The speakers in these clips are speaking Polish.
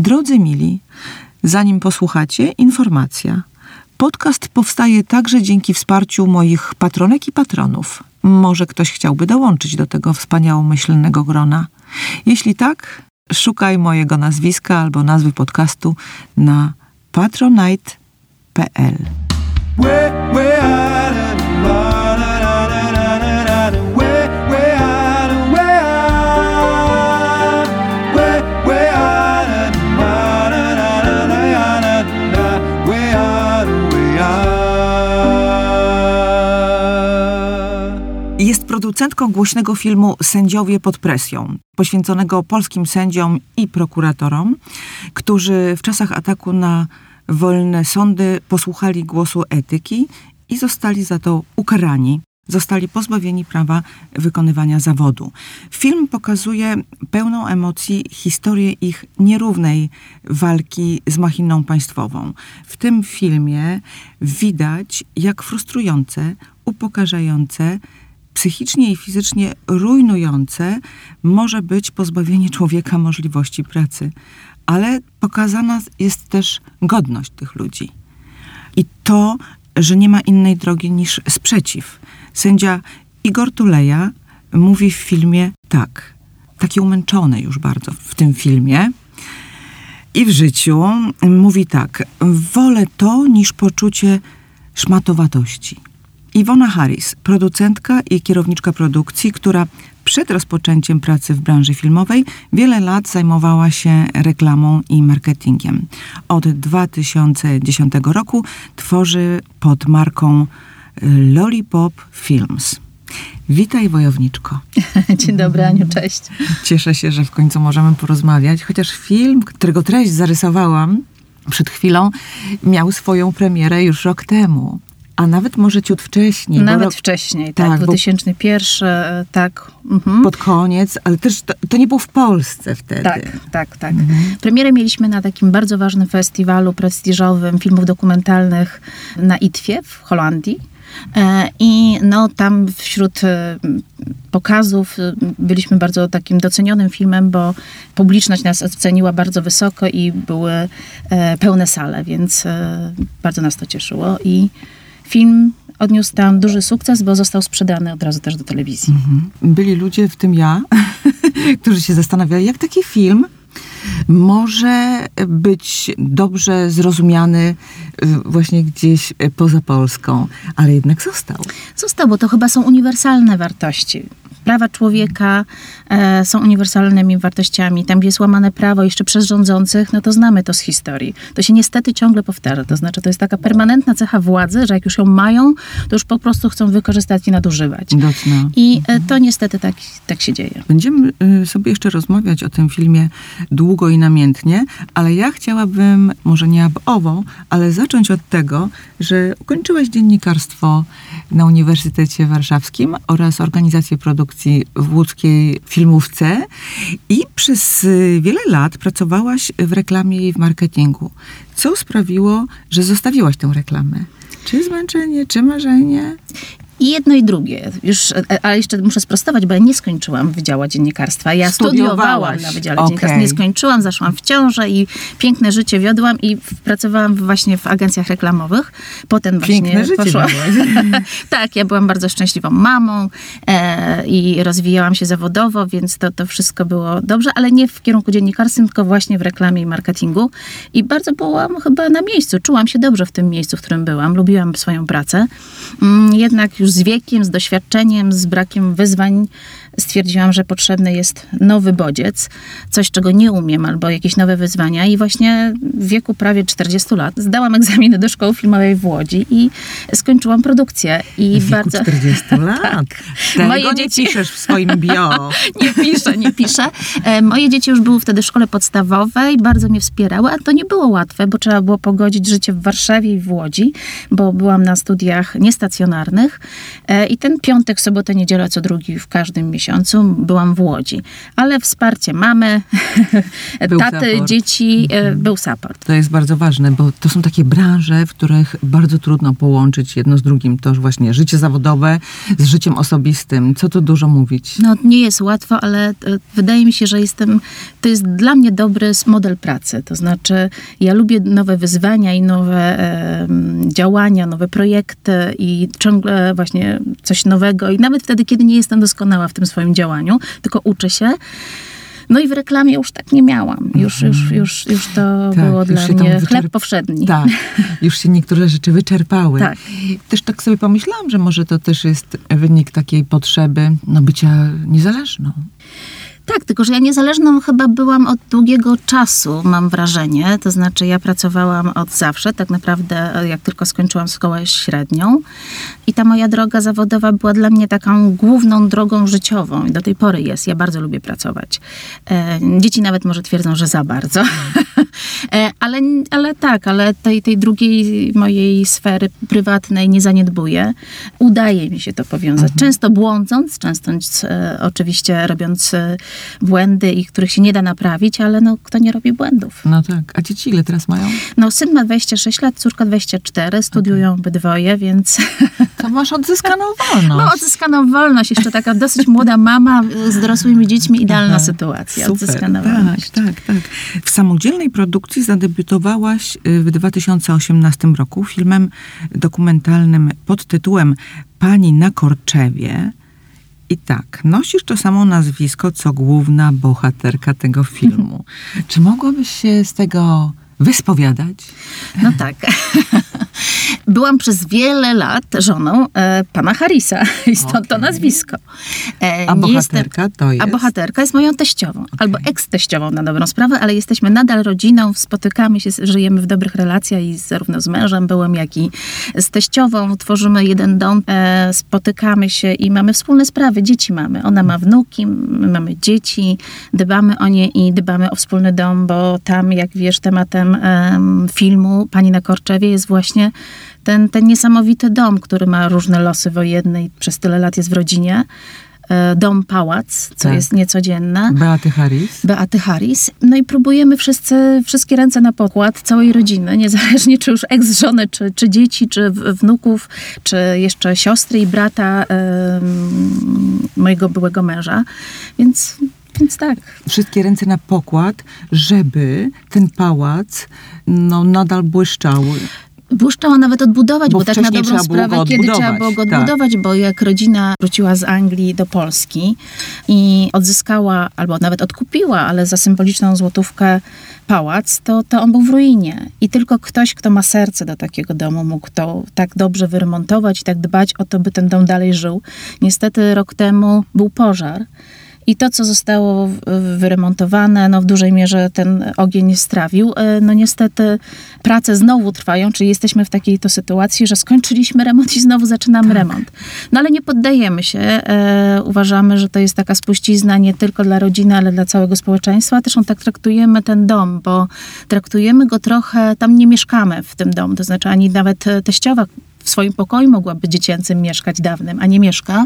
Drodzy mili, zanim posłuchacie, informacja. Podcast powstaje także dzięki wsparciu moich patronek i patronów. Może ktoś chciałby dołączyć do tego wspaniałomyślnego grona. Jeśli tak, szukaj mojego nazwiska albo nazwy podcastu na patronite.pl. producentką głośnego filmu Sędziowie pod presją, poświęconego polskim sędziom i prokuratorom, którzy w czasach ataku na wolne sądy posłuchali głosu etyki i zostali za to ukarani. Zostali pozbawieni prawa wykonywania zawodu. Film pokazuje pełną emocji historię ich nierównej walki z machiną państwową. W tym filmie widać, jak frustrujące, upokarzające, psychicznie i fizycznie rujnujące może być pozbawienie człowieka możliwości pracy. Ale pokazana jest też godność tych ludzi. I to, że nie ma innej drogi niż sprzeciw. Sędzia Igor Tuleja mówi w filmie tak, taki umęczony już bardzo w tym filmie. I w życiu mówi tak: wolę to niż poczucie szmatowatości. Iwona Harris, producentka i kierowniczka produkcji, która przed rozpoczęciem pracy w branży filmowej wiele lat zajmowała się reklamą i marketingiem. Od 2010 roku tworzy pod marką Lollipop Films. Witaj, wojowniczko. Dzień dobry, Aniu, cześć. Cieszę się, że w końcu możemy porozmawiać, chociaż film, którego treść zarysowałam przed chwilą, miał swoją premierę już rok temu a nawet może ciut wcześniej. Nawet rok... wcześniej, tak, tak 2001, e, tak. Mhm. Pod koniec, ale też to, to, nie było w Polsce wtedy. Tak, tak, tak. Mhm. Premierę mieliśmy na takim bardzo ważnym festiwalu prestiżowym filmów dokumentalnych na Itwie w Holandii. E, I no, tam wśród e, pokazów byliśmy bardzo takim docenionym filmem, bo publiczność nas oceniła bardzo wysoko i były pełne sale, więc bardzo nas to cieszyło. I film odniósł tam duży sukces, bo został sprzedany od razu też do telewizji. Mhm. Byli ludzie, w tym ja, którzy się zastanawiali, jak taki film może być dobrze zrozumiany y, właśnie gdzieś poza Polską, ale jednak został. Został, bo to chyba są uniwersalne wartości prawa człowieka e, są uniwersalnymi wartościami. Tam, gdzie jest łamane prawo jeszcze przez rządzących, no to znamy to z historii. To się niestety ciągle powtarza. To znaczy, to jest taka permanentna cecha władzy, że jak już ją mają, to już po prostu chcą wykorzystać i nadużywać. I e, to niestety tak, tak się dzieje. Będziemy y, sobie jeszcze rozmawiać o tym filmie długo i namiętnie, ale ja chciałabym, może nie owo, ale zacząć od tego, że ukończyłeś dziennikarstwo na Uniwersytecie Warszawskim oraz organizację produkcji w łódzkiej filmówce i przez y, wiele lat pracowałaś w reklamie i w marketingu. Co sprawiło, że zostawiłaś tę reklamę? Czy zmęczenie, czy marzenie? I jedno i drugie. Już, e, ale jeszcze muszę sprostować, bo ja nie skończyłam Wydziału Dziennikarstwa. Ja studiowałam na Wydziale okay. Dziennikarstwa. Nie skończyłam, zaszłam w ciążę i piękne życie wiodłam i pracowałam właśnie w agencjach reklamowych. Potem piękne właśnie życie poszłam. tak, ja byłam bardzo szczęśliwą mamą e, i rozwijałam się zawodowo, więc to, to wszystko było dobrze, ale nie w kierunku dziennikarstwa, tylko właśnie w reklamie i marketingu. I bardzo byłam chyba na miejscu. Czułam się dobrze w tym miejscu, w którym byłam. Lubiłam swoją pracę. Mm, jednak już z wiekiem, z doświadczeniem, z brakiem wyzwań stwierdziłam, że potrzebny jest nowy bodziec, coś, czego nie umiem, albo jakieś nowe wyzwania. I właśnie w wieku prawie 40 lat zdałam egzaminy do szkoły filmowej w Łodzi i skończyłam produkcję. I w bardzo... 40 lat. tak. Moje nie dzieci... piszesz w swoim bio. nie piszę, nie piszę. E, moje dzieci już były wtedy w szkole podstawowej, bardzo mnie wspierały, a to nie było łatwe, bo trzeba było pogodzić życie w Warszawie i w Łodzi, bo byłam na studiach niestacjonarnych e, i ten piątek, sobotę, niedziela co drugi w każdym miesiącu miesiącu byłam w Łodzi. Ale wsparcie mamy, Był taty, support. dzieci, e, był support. To jest bardzo ważne, bo to są takie branże, w których bardzo trudno połączyć jedno z drugim. To właśnie życie zawodowe z życiem osobistym. Co tu dużo mówić? No nie jest łatwo, ale e, wydaje mi się, że jestem, to jest dla mnie dobry model pracy. To znaczy, ja lubię nowe wyzwania i nowe e, działania, nowe projekty i ciągle właśnie coś nowego. I nawet wtedy, kiedy nie jestem doskonała w tym swoim działaniu, tylko uczę się. No i w reklamie już tak nie miałam. Już, już, już, już to Mhm. Tak, było już dla mnie wyczerp- chleb powszedni. Tak, już się niektóre rzeczy wyczerpały. Tak. Też tak sobie pomyślałam, że może to też jest wynik takiej potrzeby no, bycia niezależną. Tak, tylko że ja niezależną chyba byłam od długiego czasu, mam wrażenie. To znaczy, ja pracowałam od zawsze, tak naprawdę, e, jak tylko skończyłam szkołę średnią. I ta moja droga zawodowa była dla mnie taką główną drogą życiową i do tej pory jest. Ja bardzo lubię pracować. E, dzieci nawet może twierdzą, że za bardzo. e, ale, ale tak, ale tej, tej drugiej mojej sfery prywatnej nie zaniedbuję. Udaje mi się to powiązać. Często błądząc, często e, oczywiście robiąc e, błędy i których się nie da naprawić, ale no, kto nie robi błędów? No tak. A dzieci ile teraz mają? No, syn ma 26 lat, córka 24, studiują obydwoje, więc To masz odzyskaną wolność. no, odzyskaną wolność. Jeszcze taka dosyć młoda mama z dorosłymi dziećmi, idealna Aha, sytuacja. Super, Odzyskana tak, wolność. tak, tak. W samodzielnej produkcji zadebiutowałaś y, w 2018 roku filmem dokumentalnym pod tytułem Pani na Korczewie. I tak, nosisz to samo nazwisko, co główna bohaterka tego filmu. Czy mogłabyś się z tego wyspowiadać? No tak. Byłam przez wiele lat żoną e, pana Harrisa i stąd to Okej. nazwisko. E, A bohaterka to jest? A bohaterka jest moją teściową, albo eks-teściową na dobrą sprawę, ale jesteśmy nadal rodziną, spotykamy się, żyjemy w dobrych relacjach i zarówno z mężem byłem, jak i z teściową. Tworzymy jeden dom, e, spotykamy się i mamy wspólne sprawy. Dzieci mamy. Ona ma wnuki, my mamy dzieci, dbamy o nie i dbamy o wspólny dom, bo tam, jak wiesz, tematem em, filmu Pani na Korczewie jest właśnie ten, ten niesamowity dom, który ma różne losy wojenne i przez tyle lat jest w rodzinie. E, Dom Pałac, co Tak. jest niecodzienne. Beaty Harris. Beaty Harris. No i próbujemy wszyscy, wszystkie ręce na pokład całej rodziny, niezależnie czy już ex-żony, czy, czy dzieci, czy wnuków, czy jeszcze siostry i brata em, mojego byłego męża. Więc, więc tak. Wszystkie ręce na pokład, żeby ten pałac no, nadal błyszczał. Błyszczała nawet odbudować, Bo bo, tak na dobrą trzeba sprawę, kiedy trzeba było go tak. odbudować, bo jak rodzina wróciła z Anglii do Polski i odzyskała, albo nawet odkupiła, ale za symboliczną złotówkę pałac, to, to on był w ruinie. I tylko ktoś, kto ma serce do takiego domu, mógł to tak dobrze wyremontować i tak dbać o to, by ten dom dalej żył. Niestety rok temu był pożar. I to, co zostało wyremontowane, no w dużej mierze ten ogień strawił. E, No niestety prace znowu trwają, czyli jesteśmy w takiej to sytuacji, że skończyliśmy remont i znowu zaczynamy remont. No ale nie poddajemy się. E, uważamy, że to jest taka spuścizna nie tylko dla rodziny, ale dla całego społeczeństwa. Też on tak traktujemy ten dom, bo traktujemy go trochę, tam nie mieszkamy w tym domu, to znaczy ani nawet teściowa w swoim pokoju mogłaby dziecięcym mieszkać dawnym, a nie mieszka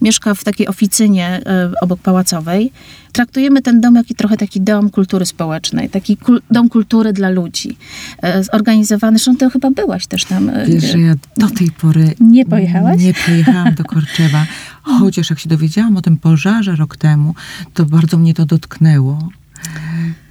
mieszka w takiej oficynie e, obok pałacowej. Traktujemy ten dom jak i trochę taki dom kultury społecznej, taki kul- dom kultury dla ludzi. E, zorganizowany, zresztą ty chyba byłaś też tam. e, Wiesz, że ja do tej pory Nie pojechałaś? Nie pojechałam do Korczewa. Chociaż jak się dowiedziałam o tym pożarze rok temu, to bardzo mnie to dotknęło.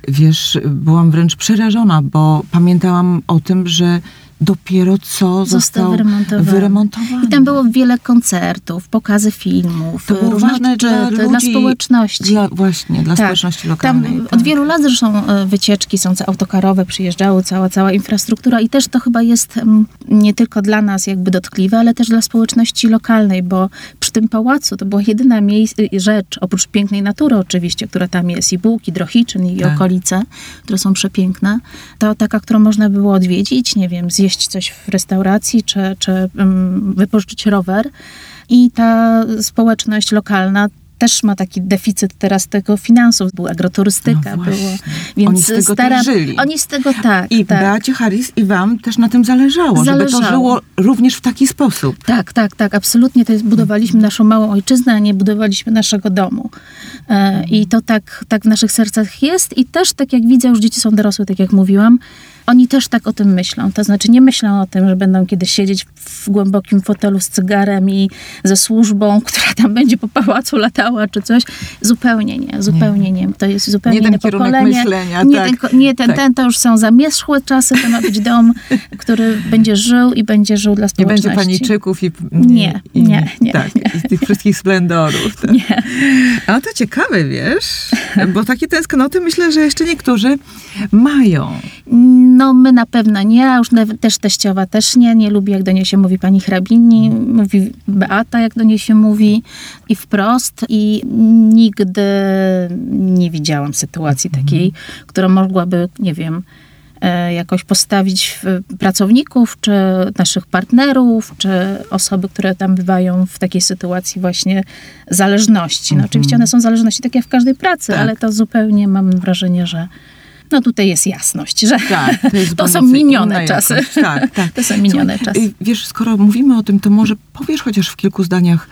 Wiesz, byłam wręcz przerażona, bo pamiętałam o tym, że dopiero co został, wyremontowany. wyremontowany. I tam było wiele koncertów, pokazy filmów, To było ważne dla ludzi, dla społeczności. Dla, właśnie, dla Tak. społeczności lokalnej. Tam tak. od wielu lat zresztą e, wycieczki są autokarowe, przyjeżdżały, cała, cała infrastruktura i też to chyba jest mm, nie tylko dla nas jakby dotkliwe, ale też dla społeczności lokalnej, bo przy tym pałacu to była jedyna y, rzecz, oprócz pięknej natury oczywiście, która tam jest, i Bułki, Drohiczyn i Tak. okolice, które są przepiękne, to taka, którą można było odwiedzić, nie wiem, zjeść coś w restauracji, czy, czy wypożyczyć rower. I ta społeczność lokalna też ma taki deficyt teraz tego finansów. Była agroturystyka, No było. Więc Oni z tego też żyli. Oni z tego tak. I tak. Beacie Harris i wam też na tym zależało, żeby to Zależało. żyło również w taki sposób. Tak, tak, tak, absolutnie. To jest, budowaliśmy naszą małą ojczyznę, a nie budowaliśmy naszego domu. E, I to tak, tak w naszych sercach jest. I też, tak jak widzę, już dzieci są dorosłe, tak jak mówiłam, oni też tak o tym myślą. To znaczy nie myślą o tym, że będą kiedyś siedzieć w głębokim fotelu z cygarem i ze służbą, która tam będzie po pałacu latała czy coś. Zupełnie nie, zupełnie nie. To jest zupełnie Nie ten pokolenie. myślenia, nie, tak. ten, nie ten, Tak. ten, to już są zamierzchłe czasy, to ma być dom, który będzie żył i będzie żył dla Nie społeczności. będzie paniczyków i, Nie, i, nie, nie, tak, nie. tych wszystkich splendorów. Tak. Nie. A to ciekawe, wiesz, bo takie tęsknoty myślę, że jeszcze niektórzy mają. No my na pewno nie, a już też teściowa też nie. Nie lubi, jak do niej się mówi pani hrabini, mówi Beata, jak do niej się mówi i wprost. I nigdy nie widziałam sytuacji takiej, która mogłaby, nie wiem, e, jakoś postawić pracowników, czy naszych partnerów, czy osoby, które tam bywają w takiej sytuacji właśnie zależności. No oczywiście one są zależności takie jak w każdej pracy, Tak. ale to zupełnie mam wrażenie, że no tutaj jest jasność, że Tak, to, to są minione inna czasy. Tak, tak. To są minione Słuchaj, czasy. y, Wiesz, skoro mówimy o tym, to może powiesz chociaż w kilku zdaniach,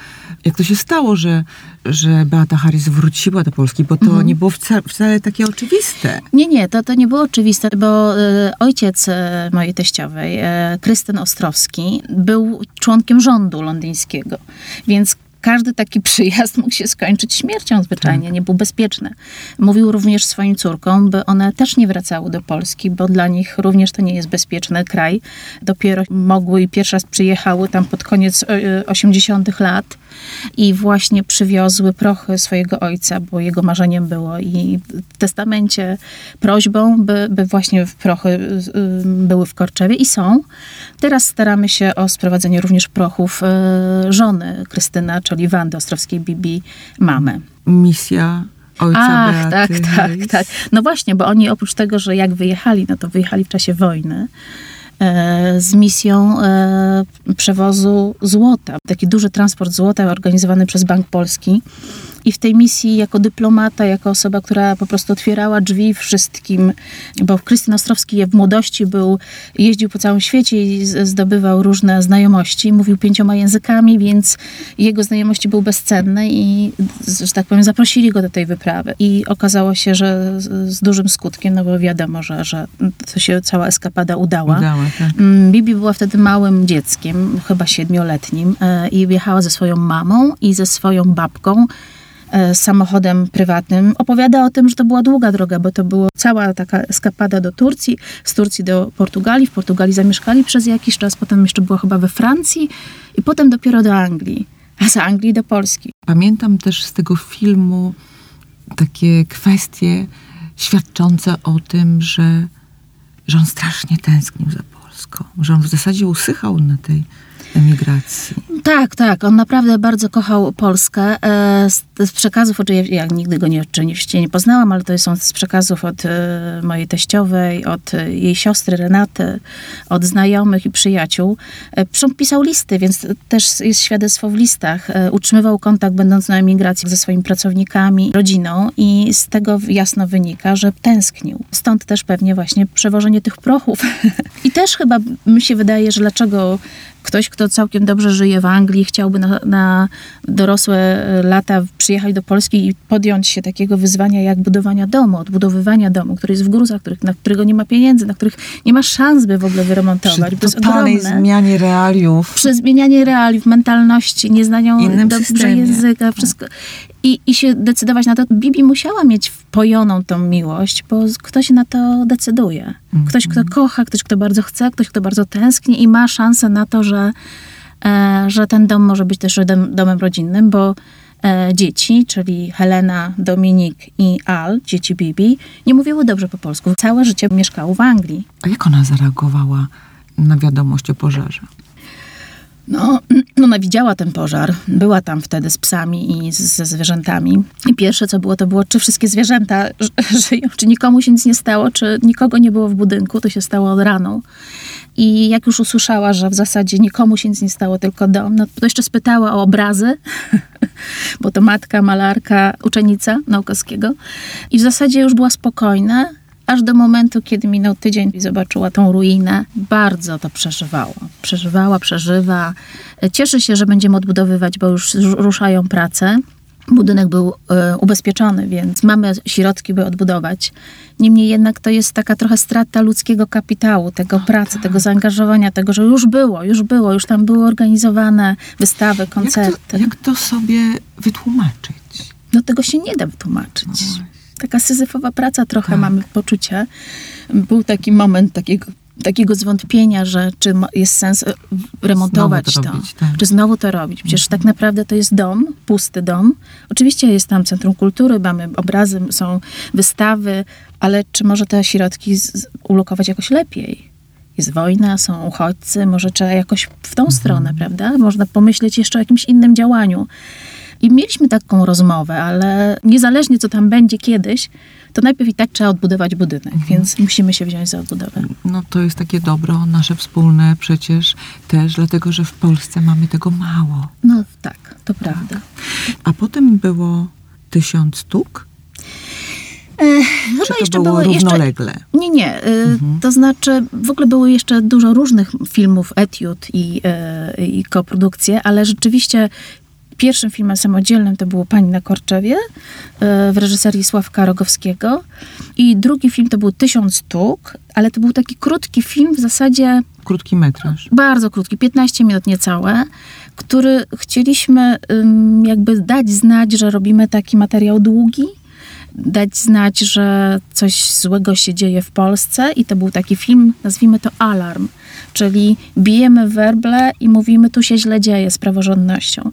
jak to się stało, że, że Beata Harris wróciła do Polski, bo to Mhm. nie było wcale, wcale takie oczywiste. Nie, nie, to, to nie było oczywiste, bo e, ojciec e, mojej teściowej, e, Krystyn Ostrowski, był członkiem rządu londyńskiego, więc każdy taki przyjazd mógł się skończyć śmiercią zwyczajnie, nie był bezpieczny. Mówił również swoim córkom, by one też nie wracały do Polski, bo dla nich również to nie jest bezpieczny kraj. Dopiero mogły i pierwszy raz przyjechały tam pod koniec e, 80 lat i właśnie przywiozły prochy swojego ojca, bo jego marzeniem było i w testamencie prośbą, by, by właśnie prochy y, y, były w Korczewie i są. Teraz staramy się o sprowadzenie również prochów y, żony Krystyna, czyli Wandy Ostrowskiej Bibi, mamy. Misja ojca Ach, tak, Beaty tak, Harris. tak. No właśnie, bo oni oprócz tego, że jak wyjechali, no to wyjechali w czasie wojny z misją e, przewozu złota. Taki duży transport złota organizowany przez Bank Polski. I w tej misji jako dyplomata, jako osoba, która po prostu otwierała drzwi wszystkim, bo Krystyn Ostrowski w młodości był, jeździł po całym świecie i zdobywał różne znajomości, mówił pięcioma językami, więc jego znajomości były bezcenne i, że tak powiem, zaprosili go do tej wyprawy. I okazało się, że z, dużym skutkiem, no bo wiadomo, że, że to się cała eskapada udała. Udała, tak. Mm, Bibi była wtedy małym dzieckiem, chyba siedmioletnim, e, i jechała ze swoją mamą i ze swoją babką samochodem prywatnym. Opowiada o tym, że to była długa droga, bo to była cała taka eskapada do Turcji, z Turcji do Portugalii. W Portugalii zamieszkali przez jakiś czas, potem jeszcze była chyba we Francji i potem dopiero do Anglii, a z Anglii do Polski. Pamiętam też z tego filmu takie kwestie świadczące o tym, że, że on strasznie tęsknił za Polską, że on w zasadzie usychał na tej emigracji. Tak, tak. On naprawdę bardzo kochał Polskę. E, Z, z przekazów, ja nigdy go nie, oczywiście nie poznałam, ale to są z przekazów od e, mojej teściowej, od e, jej siostry Renaty, od znajomych i przyjaciół. Pisał listy, więc też jest świadectwo w listach. Utrzymywał kontakt, będąc na emigracji ze swoimi pracownikami, rodziną i z tego jasno wynika, że tęsknił. Stąd też pewnie właśnie przewożenie tych prochów. I też chyba mi się wydaje, że dlaczego ktoś, kto całkiem dobrze żyje w Anglii, chciałby na, na dorosłe e, lata przyjechać do Polski i podjąć się takiego wyzwania jak budowania domu, odbudowywania domu, który jest w gruzach, których, na którego nie ma pieniędzy, na których nie ma szans, by w ogóle wyremontować. Przy totalnej zmianie realiów. Przy zmienianie realiów, mentalności, nieznaniu Innym dobrze systemie. języka, wszystko. I, I się decydować na to. Bibi musiała mieć wpojoną tą miłość, bo ktoś na to decyduje. Ktoś, kto kocha, ktoś, kto bardzo chce, ktoś, kto bardzo tęskni i ma szansę na to, że, e, że ten dom może być też dom, domem rodzinnym, bo e, dzieci, czyli Helena, Dominik i Al, dzieci Bibi, nie mówiły dobrze po polsku. Całe życie mieszkały w Anglii. A jak ona zareagowała na wiadomość o pożarze? No, ona widziała ten pożar. Była tam wtedy z psami i z, ze zwierzętami. I pierwsze, co było, to było, czy wszystkie zwierzęta żyją, czy nikomu się nic nie stało, czy nikogo nie było w budynku. To się stało od rano. I jak już usłyszała, że w zasadzie nikomu się nic nie stało, tylko dom, no to jeszcze spytała o obrazy, bo to matka, malarka, uczennica Naukowskiego. I w zasadzie już była spokojna, aż do momentu, kiedy minął tydzień i zobaczyła tą ruinę. Bardzo to przeżywała. Przeżywała, przeżywa. Cieszy się, że będziemy odbudowywać, bo już ruszają prace. Budynek był e, ubezpieczony, więc mamy środki, by odbudować. Niemniej jednak to jest taka trochę strata ludzkiego kapitału, tego pracy, tak. tego zaangażowania, tego, że już było, już było, już tam były organizowane wystawy, koncerty. Jak to, jak to sobie wytłumaczyć? No tego się nie da wytłumaczyć. No taka syzyfowa praca trochę tak. mamy poczucie. Był taki moment takiego takiego zwątpienia, że czy jest sens e, remontować to, to robić, tak. czy znowu to robić. Przecież mhm. tak naprawdę to jest dom, pusty dom. Oczywiście jest tam Centrum Kultury, mamy obrazy, są wystawy, ale czy może te środki z, ulokować jakoś lepiej? Jest wojna, są uchodźcy, może trzeba jakoś w tą mhm. stronę, prawda? Można pomyśleć jeszcze o jakimś innym działaniu. I mieliśmy taką rozmowę, ale niezależnie co tam będzie kiedyś, to najpierw i tak trzeba odbudować budynek, mhm. więc musimy się wziąć za odbudowę. No to jest takie dobro nasze wspólne przecież też, dlatego że w Polsce mamy tego mało. No tak, to tak. prawda. A potem było tysiąc sztuk? E, chyba Czy to jeszcze było były równolegle? Jeszcze, nie, nie. E, mhm. To znaczy w ogóle było jeszcze dużo różnych filmów, etiud i, e, i koprodukcje, ale rzeczywiście Pierwszym filmem samodzielnym to było Pani na Korczewie e, w reżyserii Sławka Rogowskiego. I drugi film to był Tysiąc Sztuk, ale to był taki krótki film w zasadzie... Krótki metraż. Bardzo krótki, 15 minut niecałe, który chcieliśmy jakby dać znać, że robimy taki materiał długi, dać znać, że coś złego się dzieje w Polsce i to był taki film, nazwijmy to Alarm, czyli bijemy werble i mówimy, tu się źle dzieje z praworządnością.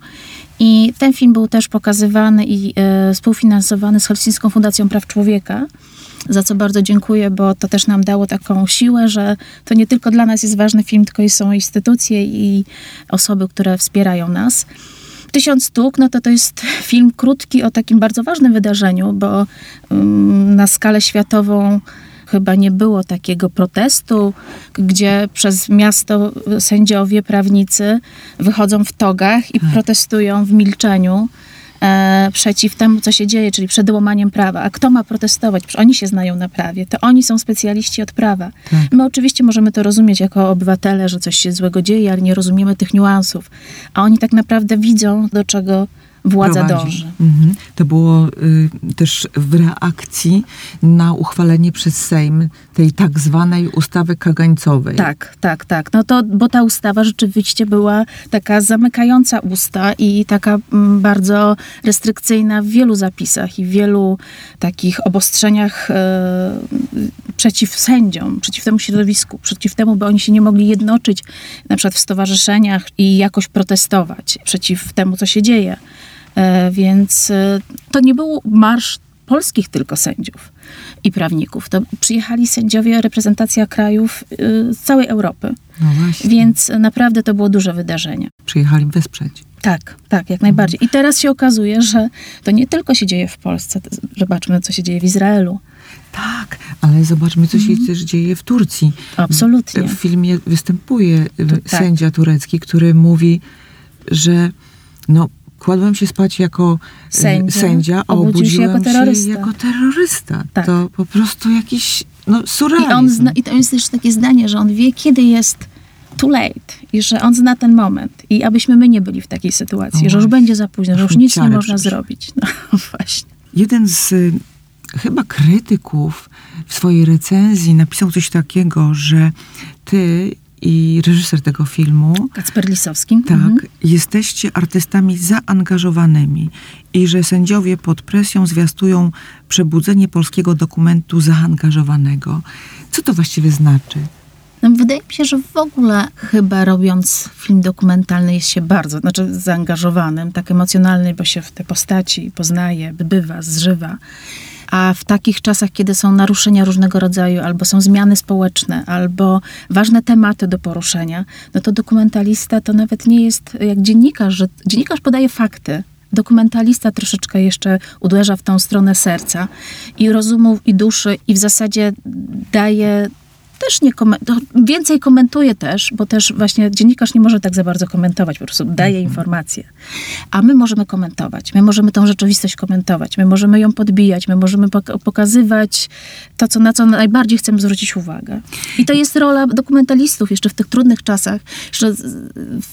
I ten film był też pokazywany i e, współfinansowany z Helsińską Fundacją Praw Człowieka, za co bardzo dziękuję, bo to też nam dało taką siłę, że to nie tylko dla nas jest ważny film, tylko są instytucje i osoby, które wspierają nas. Tysiąc sztuk, no to to jest film krótki o takim bardzo ważnym wydarzeniu, bo um, na skalę światową chyba nie było takiego protestu, gdzie przez miasto sędziowie, prawnicy wychodzą w togach i hmm. protestują w milczeniu e, przeciw temu, co się dzieje, czyli przed łamaniem prawa. A kto ma protestować? Przecież oni się znają na prawie. To oni są specjaliści od prawa. Hmm. My oczywiście możemy to rozumieć jako obywatele, że coś się złego dzieje, ale nie rozumiemy tych niuansów. A oni tak naprawdę widzą, do czego władza prowadzi. dąży. Mhm. To było y, też w reakcji na uchwalenie przez Sejm tej tak zwanej ustawy kagańcowej. Tak, tak, tak. No to, bo ta ustawa rzeczywiście była taka zamykająca usta i taka m, mm, bardzo restrykcyjna w wielu zapisach i w wielu takich obostrzeniach e, przeciw sędziom, przeciw temu środowisku, przeciw temu, by oni się nie mogli jednoczyć na przykład w stowarzyszeniach i jakoś protestować przeciw temu, co się dzieje. E, więc e, to nie był marsz polskich tylko sędziów i prawników. To przyjechali sędziowie, reprezentacja krajów e, z całej Europy. No Więc naprawdę to było duże wydarzenie. Przyjechali wesprzeć. Tak, tak, jak najbardziej. I teraz się okazuje, że to nie tylko się dzieje w Polsce. Zobaczmy, co się dzieje w Izraelu. Tak, ale zobaczmy, co się mm. też dzieje w Turcji. Absolutnie. W filmie występuje tak. sędzia turecki, który mówi, że no, kładłem się spać jako e, sędzia, sędzia a obudziłem się jako terrorysta. Się jako terrorysta. Tak. To po prostu jakiś no, surrealizm. I, on zna, I to jest też takie zdanie, że on wie, kiedy jest too late i że on zna ten moment i abyśmy my nie byli w takiej sytuacji, że już będzie za późno, że już nic nie można zrobić. No właśnie. Jeden z y, chyba krytyków w swojej recenzji napisał coś takiego, że ty i reżyser tego filmu. Kacper Lisowski. Tak. Mhm. Jesteście artystami zaangażowanymi i że sędziowie pod presją zwiastują przebudzenie polskiego dokumentu zaangażowanego. Co to właściwie znaczy? No, wydaje mi się, że w ogóle chyba robiąc film dokumentalny jest się bardzo, znaczy zaangażowanym, tak emocjonalny, bo się w te postaci poznaje, bywa, zżywa. A w takich czasach, kiedy są naruszenia różnego rodzaju, albo są zmiany społeczne, albo ważne tematy do poruszenia, no to dokumentalista to nawet nie jest jak dziennikarz, że dziennikarz podaje fakty, dokumentalista troszeczkę jeszcze uderza w tą stronę serca i rozumu, i duszy, i w zasadzie daje też nie komentuję, więcej komentuję też, bo też właśnie dziennikarz nie może tak za bardzo komentować, po prostu daje Mhm. informacje. A my możemy komentować, my możemy tą rzeczywistość komentować, my możemy ją podbijać, my możemy pok- pokazywać to, co, na co najbardziej chcemy zwrócić uwagę. I to jest rola dokumentalistów jeszcze w tych trudnych czasach, jeszcze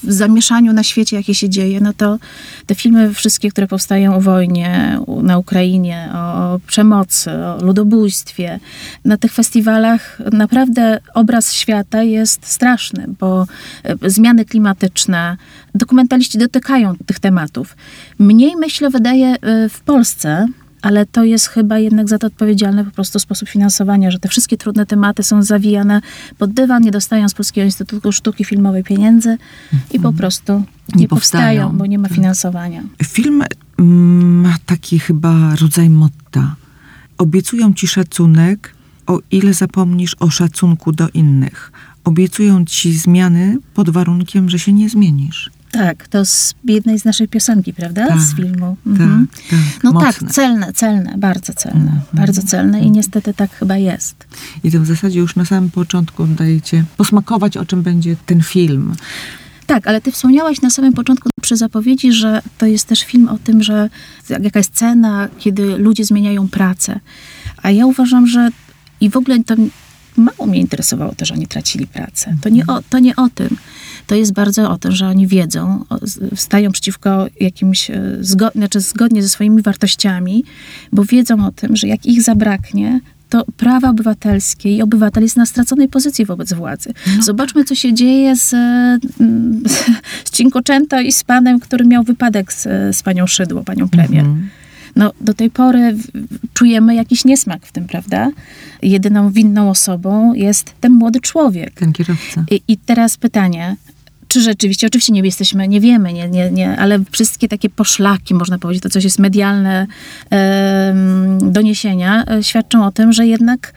w zamieszaniu na świecie, jakie się dzieje, no to te filmy wszystkie, które powstają o wojnie na Ukrainie, o przemocy, o ludobójstwie, na tych festiwalach naprawdę obraz świata jest straszny, bo e, zmiany klimatyczne, dokumentaliści dotykają tych tematów. Mniej, myślę, wydaje e, w Polsce, ale to jest chyba jednak za to odpowiedzialny po prostu sposób finansowania, że te wszystkie trudne tematy są zawijane pod dywan, nie dostają z Polskiego Instytutu Sztuki Filmowej pieniędzy i po prostu nie, Nie powstają. powstają, bo nie ma finansowania. Film mm, ma taki chyba rodzaj motta. Obiecują ci szacunek, o ile zapomnisz o szacunku do innych. Obiecują ci zmiany pod warunkiem, że się nie zmienisz. Tak, to z jednej z naszej piosenki, prawda? Tak, z filmu. Tak, Mhm. tak. No mocne. tak, celne, celne, bardzo celne, Mhm. bardzo celne i niestety tak chyba jest. I to w zasadzie już na samym początku dajecie posmakować, o czym będzie ten film. Tak, ale ty wspomniałaś na samym początku przy zapowiedzi, że to jest też film o tym, że jaka jest cena, kiedy ludzie zmieniają pracę. A ja uważam, że i w ogóle to mało mnie interesowało to, że oni tracili pracę. To nie o, to nie o tym. To jest bardzo o tym, że oni wiedzą, stają przeciwko jakimś, e, zgo, znaczy zgodnie ze swoimi wartościami, bo wiedzą o tym, że jak ich zabraknie, to prawa obywatelskie i obywatel jest na straconej pozycji wobec władzy. Zobaczmy, co się dzieje z, mm, z Cinquecento i z panem, który miał wypadek z, z panią Szydło, panią premier. Mhm. No, do tej pory czujemy jakiś niesmak w tym, prawda? Jedyną winną osobą jest ten młody człowiek. Ten kierowca. I, I teraz pytanie, czy rzeczywiście, oczywiście nie jesteśmy, nie wiemy, nie, nie, nie, ale wszystkie takie poszlaki, można powiedzieć, to coś jest medialne doniesienia, e, świadczą o tym, że jednak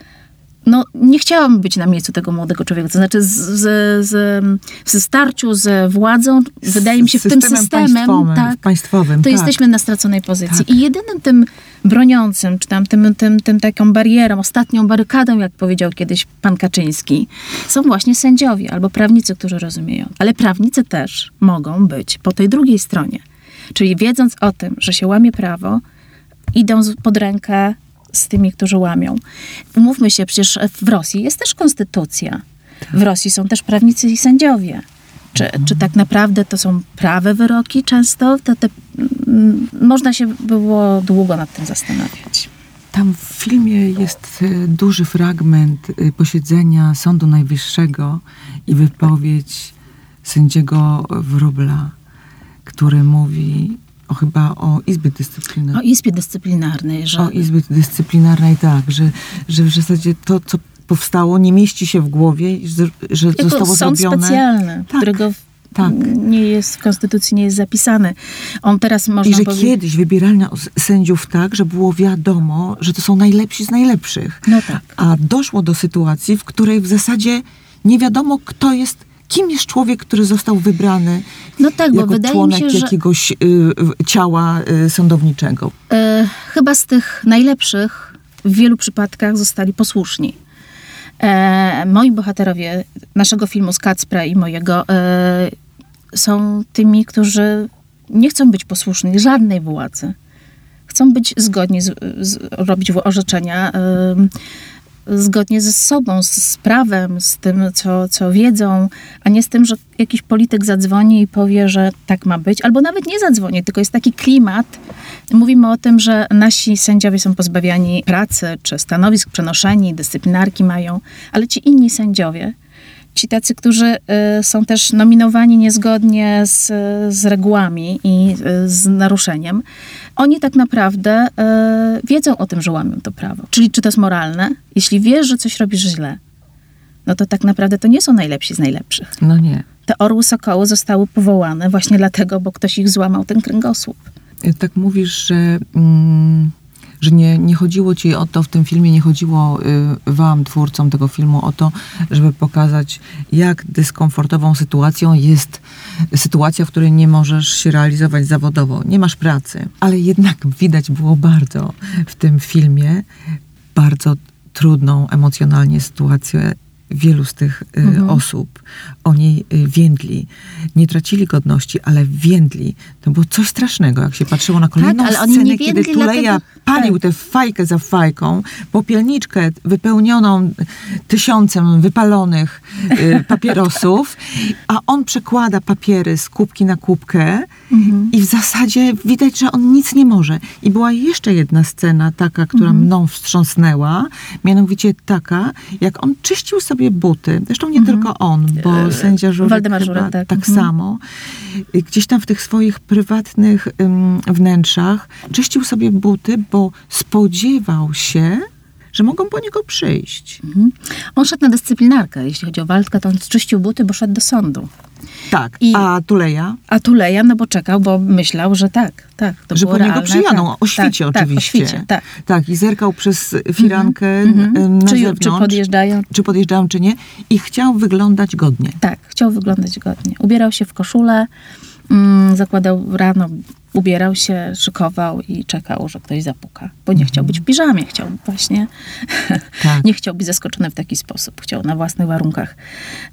no, nie chciałam być na miejscu tego młodego człowieka. To znaczy, z, z, z, w starciu z władzą, wydaje mi się, w tym Systemem tak, państwowym, to tak. jesteśmy na straconej pozycji. Tak. I jedynym tym broniącym, czy tam tym, tym, tym taką barierą, ostatnią barykadą, jak powiedział kiedyś pan Kaczyński, są właśnie sędziowie albo prawnicy, którzy rozumieją. Ale prawnicy też mogą być po tej drugiej stronie. Czyli wiedząc o tym, że się łamie prawo, idą pod rękę z tymi, którzy łamią. Umówmy się, przecież w Rosji jest też konstytucja. W Rosji są też prawnicy i sędziowie. Czy, czy tak naprawdę to są prawe wyroki często? To te, mm, można się było długo nad tym zastanawiać. Tam w filmie jest e, duży fragment e, posiedzenia Sądu Najwyższego i wypowiedź sędziego Wróbla, który mówi o chyba o Izbie O Dyscyplinarnej. Izbie Dyscyplinarnej, że O Izbie Dyscyplinarnej, tak, że, że w zasadzie to, co powstało, nie mieści się w głowie, i że, że jako zostało sąd zrobione. specjalny, Tak, którego tak. nie jest w Konstytucji nie jest zapisany. On teraz I można że powiedzieć... kiedyś wybierano s- sędziów tak, że było wiadomo, że to są najlepsi z najlepszych. No tak. A doszło do sytuacji, w której w zasadzie nie wiadomo, kto jest, kim jest człowiek, który został wybrany No tak, bo jako wydaje mi członek się, że jakiegoś y, y, ciała y, sądowniczego. E, chyba z tych najlepszych w wielu przypadkach zostali posłuszni. E, moi bohaterowie naszego filmu z Kacpra i mojego e, są tymi, którzy nie chcą być posłuszni żadnej władzy. Chcą być zgodni, z, z, robić orzeczenia em, zgodnie ze sobą, z, z prawem, z tym, co, co wiedzą, a nie z tym, że jakiś polityk zadzwoni i powie, że tak ma być, albo nawet nie zadzwoni, tylko jest taki klimat. Mówimy o tym, że nasi sędziowie są pozbawiani pracy czy stanowisk, przenoszeni, dyscyplinarki mają, ale ci inni sędziowie, ci tacy, którzy y, są też nominowani niezgodnie z, z regułami i y, z naruszeniem, oni tak naprawdę y, wiedzą o tym, że łamią to prawo. Czyli czy to jest moralne? Jeśli wiesz, że coś robisz źle, no to tak naprawdę to nie są najlepsi z najlepszych. No nie. Te orły sokoły zostały powołane właśnie dlatego, bo ktoś ich złamał ten kręgosłup. Tak mówisz, że, mm, że nie, nie chodziło ci o to, w tym filmie nie chodziło y, wam, twórcom tego filmu, o to, żeby pokazać, jak dyskomfortową sytuacją jest sytuacja, w której nie możesz się realizować zawodowo, nie masz pracy. Ale jednak widać było bardzo w tym filmie bardzo trudną emocjonalnie sytuację wielu z tych y, Mhm. osób o niej y, więdli. Nie tracili godności, ale więdli. To było coś strasznego, jak się patrzyło na kolejną Tak, oni scenę, kiedy Tuleja dlatego- palił tak. tę fajkę za fajką, popielniczkę wypełnioną tysiącem wypalonych y, papierosów, a on przekłada papiery z kubki na kubkę Mhm. i w zasadzie widać, że on nic nie może. I była jeszcze jedna scena taka, która Mhm. mną wstrząsnęła, mianowicie taka, jak on czyścił sobie buty. Zresztą nie tylko on, bo E, sędzia Żurek, Waldemar Żurek, tak. tak Mhm. samo. Gdzieś tam w tych swoich prywatnych ym, wnętrzach czyścił sobie buty, bo spodziewał się, że mogą po niego przyjść. Mhm. On szedł na dyscyplinarkę. Jeśli chodzi o Waldka, to on czyścił buty, bo szedł do sądu. Tak, I- a Tuleja? A Tuleja, no bo czekał, bo myślał, że tak, tak. To że po niego realne, przyjadą, tak, o świcie tak, oczywiście. Tak, o świcie, tak. Tak, i zerkał przez firankę Mhm. ym, na Czy, zewnątrz. czy podjeżdżają? czy podjeżdżają, czy nie. I chciał wyglądać godnie. Tak, chciał wyglądać godnie. Ubierał się w koszulę, mm, zakładał rano, ubierał się, szykował i czekał, że ktoś zapuka. Bo nie chciał być w piżamie, chciał właśnie, Tak. nie chciał być zaskoczony w taki sposób, chciał na własnych warunkach.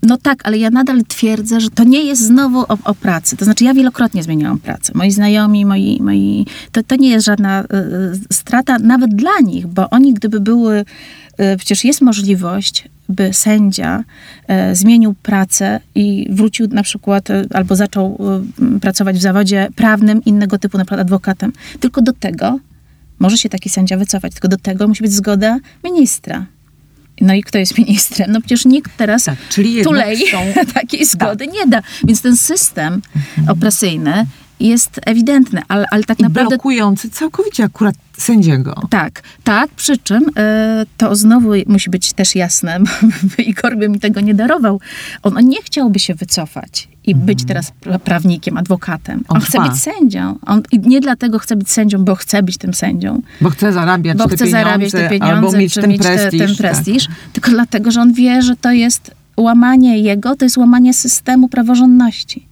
No tak, ale ja nadal twierdzę, że to nie jest znowu o, o pracy. To znaczy ja wielokrotnie zmieniałam pracę. Moi znajomi, moi, moi to, to nie jest żadna y, y, strata nawet dla nich, bo oni gdyby były, przecież jest możliwość, by sędzia e, zmienił pracę i wrócił na przykład e, albo zaczął e, pracować w zawodzie prawnym innego typu, na przykład adwokatem. Tylko do tego może się taki sędzia wycofać, tylko do tego musi być zgoda ministra. No i kto jest ministrem? No przecież nikt teraz Tak, czyli tulei są- takiej zgody nie da. Więc ten system opresyjny jest ewidentny, ale, ale tak I naprawdę blokujący całkowicie akurat sędziego. tak, tak, przy czym e, to znowu musi być też jasne, bo Igor by mi tego nie darował. On, nie chciałby się wycofać i być teraz pra- prawnikiem, adwokatem. On On, chce być sędzią. On, I nie dlatego chce być sędzią, bo chce być tym sędzią, Bo chce zarabiać bo te chce pieniądze, zarabiać te albo pieniądze, mieć czy ten mieć te, prestiż. ten tak. prestiż, tylko dlatego, że on wie, że to jest łamanie jego, to jest łamanie systemu praworządności.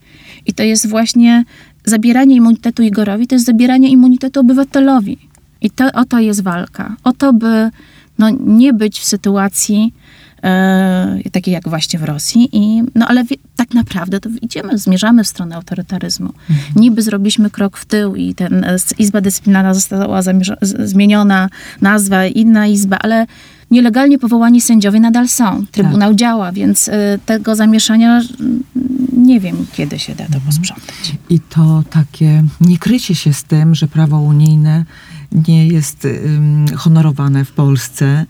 I to jest właśnie zabieranie immunitetu Igorowi, to jest zabieranie immunitetu obywatelowi. I to, o to jest walka. O to, by no, nie być w sytuacji e, takiej jak właśnie w Rosji. I, no ale wie, tak naprawdę to idziemy, zmierzamy w stronę autorytaryzmu. Niby zrobiliśmy krok w tył i ten e, Izba Dyscyplinarna została zmieniona, nazwa, inna izba, ale nielegalnie powołani sędziowie nadal są. Trybunał działa, więc e, tego zamieszania mm, nie wiem, kiedy się da to posprzątać. I to takie niekrycie się z tym, że prawo unijne nie jest honorowane w Polsce.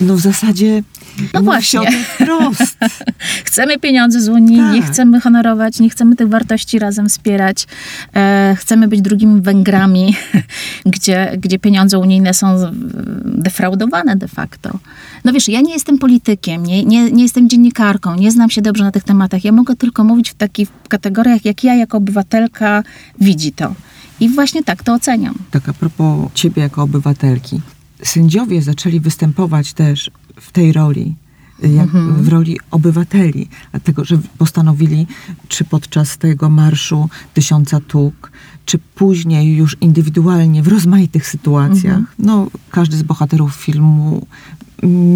No w zasadzie No właśnie. wprost. Chcemy pieniądze z Unii, nie Tak. chcemy honorować, nie chcemy tych wartości razem wspierać. E, chcemy być drugimi Węgrami, gdzie, gdzie pieniądze unijne są defraudowane de facto. No wiesz, ja nie jestem politykiem, nie, nie, nie jestem dziennikarką, nie znam się dobrze na tych tematach. Ja mogę tylko mówić w takich kategoriach, jak ja jako obywatelka widzi to. I właśnie tak to oceniam. Tak a propos ciebie jako obywatelki. Sędziowie zaczęli występować też w tej roli, jak w roli obywateli, dlatego że postanowili, czy podczas tego marszu Tysiąca Tuk, czy później już indywidualnie w rozmaitych sytuacjach. No, każdy z bohaterów filmu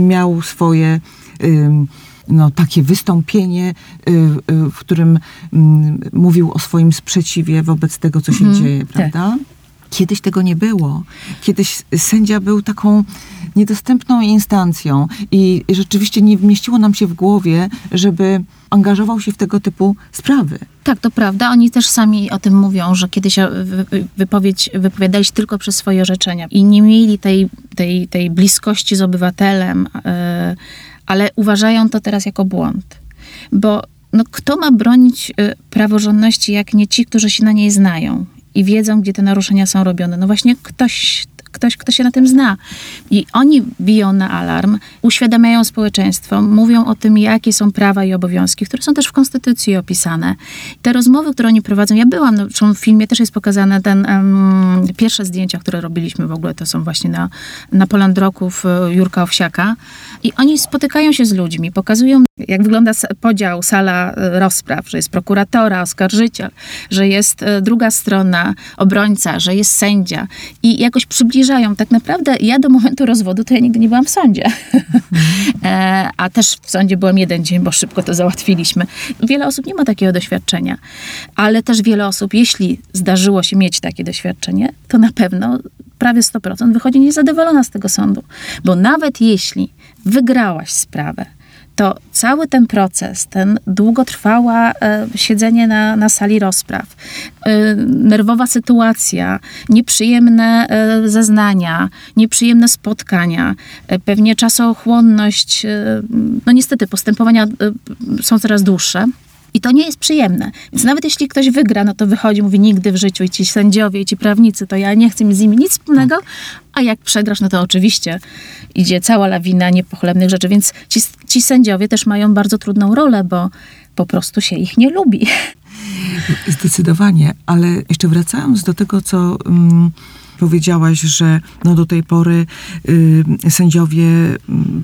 miał swoje ym, no, takie wystąpienie, y, y, w którym mm, mówił o swoim sprzeciwie wobec tego, co się dzieje, prawda? Kiedyś tego nie było. Kiedyś sędzia był taką niedostępną instancją i rzeczywiście nie wmieściło nam się w głowie, żeby angażował się w tego typu sprawy. Tak, to prawda. Oni też sami o tym mówią, że kiedyś e, wy- wy- wypowiedź, wypowiadali się tylko przez swoje orzeczenia i nie mieli tej, tej, tej bliskości z obywatelem, e, ale uważają to teraz jako błąd. Bo no, kto ma bronić e, praworządności, jak nie ci, którzy się na niej znają i wiedzą, gdzie te naruszenia są robione? No właśnie ktoś ktoś, kto się na tym zna. I oni biją na alarm, uświadamiają społeczeństwo, mówią o tym, jakie są prawa i obowiązki, które są też w Konstytucji opisane. Te rozmowy, które oni prowadzą, ja byłam, no, w filmie też jest pokazane ten, em, pierwsze zdjęcia, które robiliśmy w ogóle, to są właśnie na, na Polandroków e, Jurka Owsiaka. I oni spotykają się z ludźmi, pokazują, jak wygląda podział, sala e, rozpraw, że jest prokuratora, oskarżyciel, że jest e, druga strona, obrońca, że jest sędzia. I jakoś przybliżają zbliżają. Tak naprawdę ja do momentu rozwodu to ja nigdy nie byłam w sądzie. E, a też w sądzie byłem jeden dzień, bo szybko to załatwiliśmy. Wiele osób nie ma takiego doświadczenia, ale też wiele osób, jeśli zdarzyło się mieć takie doświadczenie, to na pewno prawie 100% wychodzi niezadowolona z tego sądu. Bo nawet jeśli wygrałaś sprawę, to cały ten proces, ten długotrwała e, siedzenie na, na sali rozpraw, e, nerwowa sytuacja, nieprzyjemne e, zeznania, nieprzyjemne spotkania, e, pewnie czasochłonność, e, no niestety postępowania e, są coraz dłuższe. I to nie jest przyjemne. Więc nawet jeśli ktoś wygra, no to wychodzi, mówi nigdy w życiu i ci sędziowie, i ci prawnicy, to ja nie chcę mieć z nimi nic wspólnego, a jak przegrasz, no to oczywiście idzie cała lawina niepochlebnych rzeczy. Więc ci, ci sędziowie też mają bardzo trudną rolę, bo po prostu się ich nie lubi. Zdecydowanie, ale jeszcze wracając do tego, co mm, powiedziałaś, że no do tej pory y, sędziowie mm,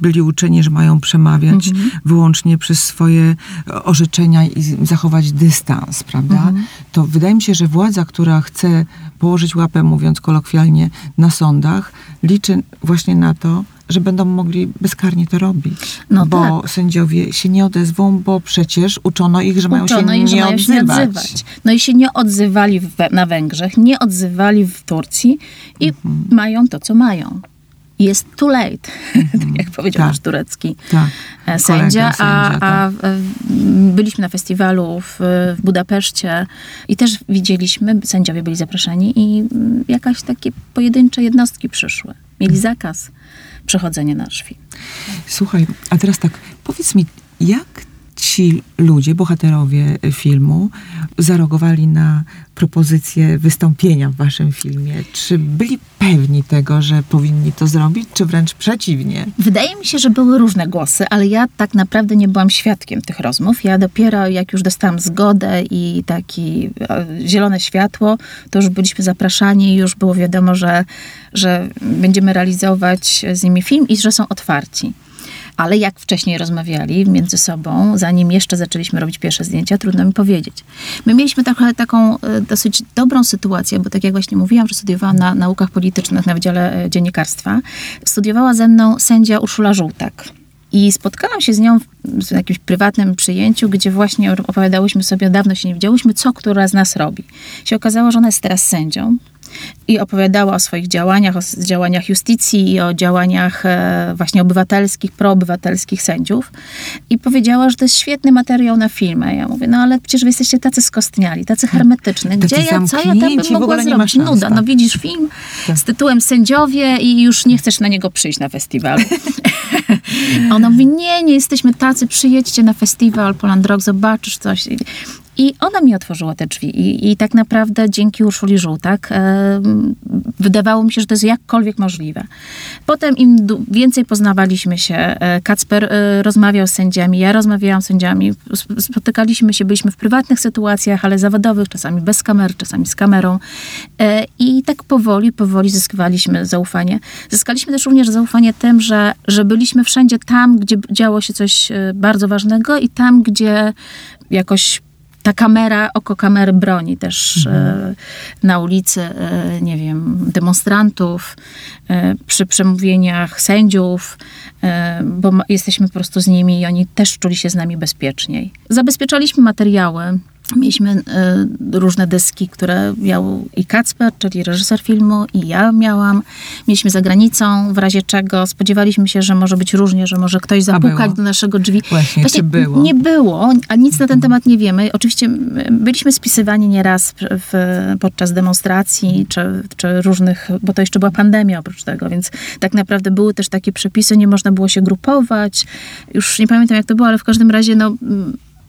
byli uczeni, że mają przemawiać Mhm. wyłącznie przez swoje orzeczenia i zachować dystans, prawda? Mhm. To wydaje mi się, że władza, która chce położyć łapę, mówiąc kolokwialnie, na sądach, liczy właśnie na to, że będą mogli bezkarnie to robić. No bo sędziowie się nie odezwą, bo przecież uczono ich, że mają Uczono się ich, że nie mają się nie odzywać. odzywać. No i się nie odzywali w, na Węgrzech, nie odzywali w Turcji i Mhm. mają to, co mają. Jest too late, tak jak powiedział Tak. nasz turecki Tak. e, sędzia, a, a tak. byliśmy na festiwalu w, w Budapeszcie i też widzieliśmy, sędziowie byli zaproszeni i mm, jakaś takie pojedyncze jednostki przyszły. Mieli zakaz przechodzenia na film. Słuchaj, a teraz tak, powiedz mi, jak ci ludzie, bohaterowie filmu, zareagowali na propozycję wystąpienia w waszym filmie? Czy byli pewni tego, że powinni to zrobić, czy wręcz przeciwnie? Wydaje mi się, że były różne głosy, ale ja tak naprawdę nie byłam świadkiem tych rozmów. Ja dopiero jak już dostałam zgodę i taki e, zielone światło, to już byliśmy zapraszani i już było wiadomo, że, że będziemy realizować z nimi film i że są otwarci. Ale jak wcześniej rozmawiali między sobą, zanim jeszcze zaczęliśmy robić pierwsze zdjęcia, trudno mi powiedzieć. My mieliśmy trochę taką e, dosyć dobrą sytuację, bo tak jak właśnie mówiłam, że studiowałam na naukach politycznych na Wydziale e, Dziennikarstwa, studiowała ze mną sędzia Urszula Żółtak. I spotkałam się z nią w jakimś prywatnym przyjęciu, gdzie właśnie opowiadałyśmy sobie, dawno się nie widziałyśmy, co która z nas robi. Się okazało, że ona jest teraz sędzią i opowiadała o swoich działaniach, o działaniach justicji i o działaniach e, właśnie obywatelskich, proobywatelskich sędziów. I powiedziała, że to jest świetny materiał na film. A ja mówię, no ale przecież wy jesteście tacy skostniali, tacy hermetyczni. Gdzie Tacy ja, co ja tam bym mogła zrobić? Nuda. tak. No widzisz film Tak. z tytułem Sędziowie i już nie chcesz na niego przyjść na festiwalu. A Ona mówi, nie, nie jesteśmy tacy, przyjedźcie na festiwal Poland Rock, zobaczysz coś. I- ona mi otworzyła te drzwi. I, i tak naprawdę dzięki Urszuli Żółtak e, wydawało mi się, że to jest jakkolwiek możliwe. Potem im więcej poznawaliśmy się, e, Kacper e, rozmawiał z sędziami, ja rozmawiałam z sędziami, sp- spotykaliśmy się, byliśmy w prywatnych sytuacjach, ale zawodowych, czasami bez kamery, czasami z kamerą. E, I tak powoli, powoli zyskiwaliśmy zaufanie. Zyskaliśmy też również zaufanie tym, że, że byliśmy wszędzie tam, gdzie działo się coś e, bardzo ważnego i tam, gdzie jakoś ta kamera, oko kamery broni też e, na ulicy, e, nie wiem, demonstrantów, e, przy przemówieniach sędziów, bo jesteśmy po prostu z nimi i oni też czuli się z nami bezpieczniej. Zabezpieczaliśmy materiały. Mieliśmy e, różne dyski, które miał i Kacper, czyli reżyser filmu, i ja miałam. Mieliśmy za granicą, w razie czego spodziewaliśmy się, że może być różnie, że może ktoś zapukać do naszego drzwi. Właśnie, czy było? Nie było, a nic na ten temat nie wiemy. Oczywiście byliśmy spisywani nieraz w, podczas demonstracji, czy, czy różnych, bo to jeszcze była pandemia oprócz tego, więc tak naprawdę były też takie przepisy, nie można było się grupować. Już nie pamiętam jak to było, ale w każdym razie no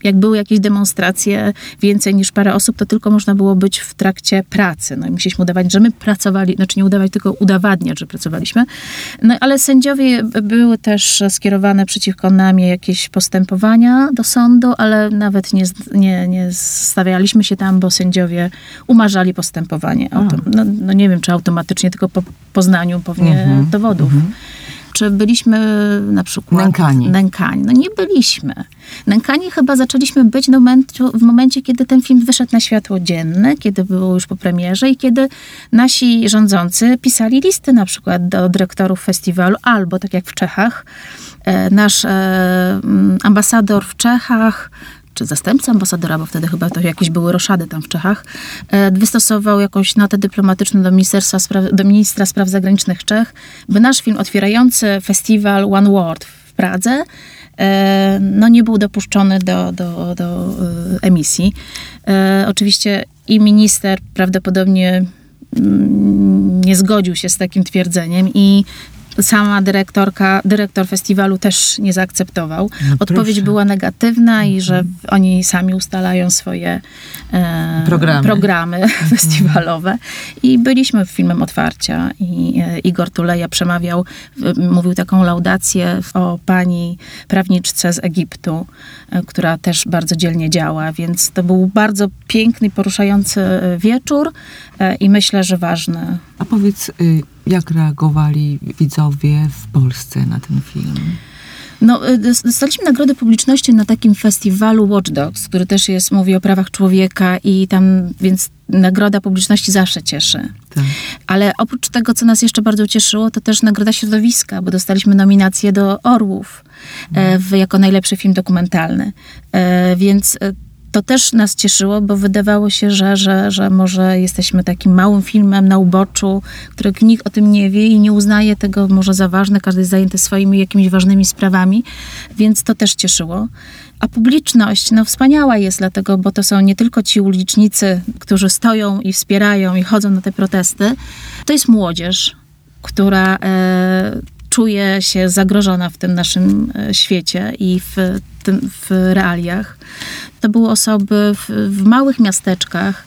jak były jakieś demonstracje więcej niż parę osób, to tylko można było być w trakcie pracy. No i musieliśmy udawać, że my pracowali, znaczy nie udawać, tylko udowadniać, że pracowaliśmy. No ale sędziowie były też skierowane przeciwko nami jakieś postępowania do sądu, ale nawet nie, nie, nie stawialiśmy się tam, bo sędziowie umarzali postępowanie. No, no nie wiem, czy automatycznie, tylko po poznaniu pewnie Mhm, dowodów. Czy czy byliśmy na przykład... Nękani. Nękani. No nie byliśmy. Nękani chyba zaczęliśmy być w momencie, w momencie, kiedy ten film wyszedł na światło dzienne, kiedy było już po premierze i kiedy nasi rządzący pisali listy na przykład do dyrektorów festiwalu, albo tak jak w Czechach, e, nasz e, ambasador w Czechach czy zastępca ambasadora, bo wtedy chyba to jakieś były roszady tam w Czechach, e, wystosował jakąś notę dyplomatyczną do, Ministerstwa Spraw, do ministra spraw zagranicznych Czech, by nasz film otwierający festiwal One World w Pradze e, no nie był dopuszczony do, do, do e, emisji. Oczywiście i minister prawdopodobnie mm, nie zgodził się z takim twierdzeniem i sama dyrektorka, dyrektor festiwalu też nie zaakceptował. No Odpowiedź była negatywna i że mhm. oni sami ustalają swoje e, programy, programy mhm. festiwalowe. I byliśmy filmem otwarcia i e, Igor Tuleja przemawiał, mówił taką laudację o pani prawniczce z Egiptu, e, która też bardzo dzielnie działa, więc to był bardzo piękny, poruszający e, wieczór e, i myślę, że ważny. A powiedz, y, jak reagowali widzowie w Polsce na ten film? No, y, dostaliśmy nagrodę publiczności na takim festiwalu Watch Dogs, który też jest, mówi o prawach człowieka i tam, więc nagroda publiczności zawsze cieszy. Tak. Ale oprócz tego, co nas jeszcze bardzo cieszyło, to też nagroda środowiska, bo dostaliśmy nominację do Orłów e, w, jako najlepszy film dokumentalny. E, więc e, to też nas cieszyło, bo wydawało się, że, że, że może jesteśmy takim małym filmem na uboczu, który nikt o tym nie wie i nie uznaje tego może za ważne, każdy jest zajęty swoimi jakimiś ważnymi sprawami, więc to też cieszyło. A publiczność, no wspaniała jest dlatego, bo to są nie tylko ci ulicznicy, którzy stoją i wspierają i chodzą na te protesty, to jest młodzież, która e, czuje się zagrożona w tym naszym e, świecie i w, tym, w realiach. To były osoby w, w małych miasteczkach,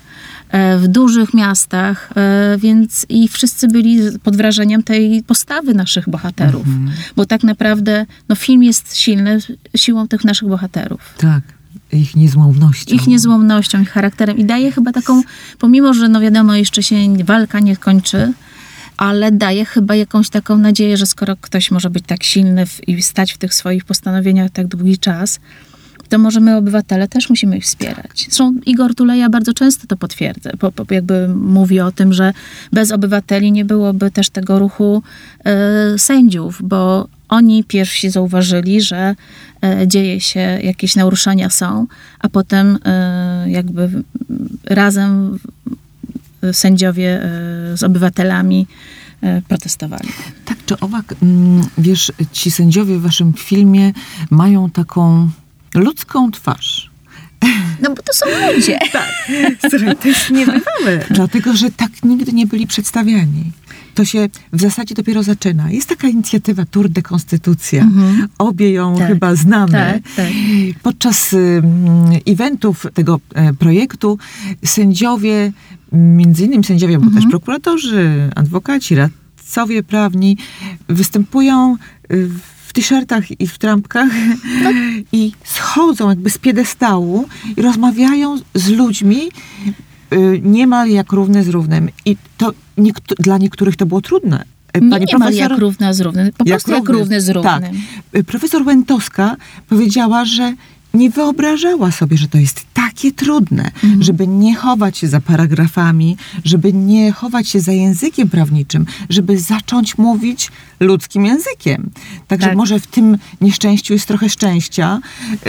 e, w dużych miastach, e, więc i wszyscy byli pod wrażeniem tej postawy naszych bohaterów. Mhm. Bo tak naprawdę no, film jest silny siłą tych naszych bohaterów. Tak ich niezłomnością. Ich niezłomnością, ich charakterem. I daje chyba taką, pomimo, że no wiadomo, jeszcze się walka nie kończy, ale daje chyba jakąś taką nadzieję, że skoro ktoś może być tak silny w, i stać w tych swoich postanowieniach tak długi czas, to może my, obywatele, też musimy ich wspierać. Zresztą Igor Tuleja bardzo często to potwierdza, po, po, jakby mówi o tym, że bez obywateli nie byłoby też tego ruchu e, sędziów, bo oni pierwsi zauważyli, że e, dzieje się, jakieś naruszenia są, a potem e, jakby razem sędziowie e, z obywatelami e, protestowali. Tak czy owak, mm, wiesz, ci sędziowie w waszym filmie mają taką ludzką twarz. No bo to są ludzie. tak. Słuchaj, to jest niebywałe. Dlatego, że tak nigdy nie byli przedstawiani. To się w zasadzie dopiero zaczyna. Jest taka inicjatywa Tour de Konstytucja. Mhm. Obie ją tak. chyba znamy. Tak, tak. Podczas y, eventów tego e, projektu sędziowie między innymi sędziowie, bo mhm. też prokuratorzy, adwokaci, radcowie prawni występują y, w t-shirtach i w trampkach no. i schodzą jakby z piedestału i rozmawiają z ludźmi y, niemal jak równy z równym. I to niektó- dla niektórych to było trudne. Pani nie, niemal profesor, jak równa z równym, po jak prostu równy, jak równy z równym. Tak. Profesor Łętowska powiedziała, że nie wyobrażała sobie, że to jest takie trudne, mhm. żeby nie chować się za paragrafami, żeby nie chować się za językiem prawniczym, żeby zacząć mówić ludzkim językiem. Także tak. może w tym nieszczęściu jest trochę szczęścia,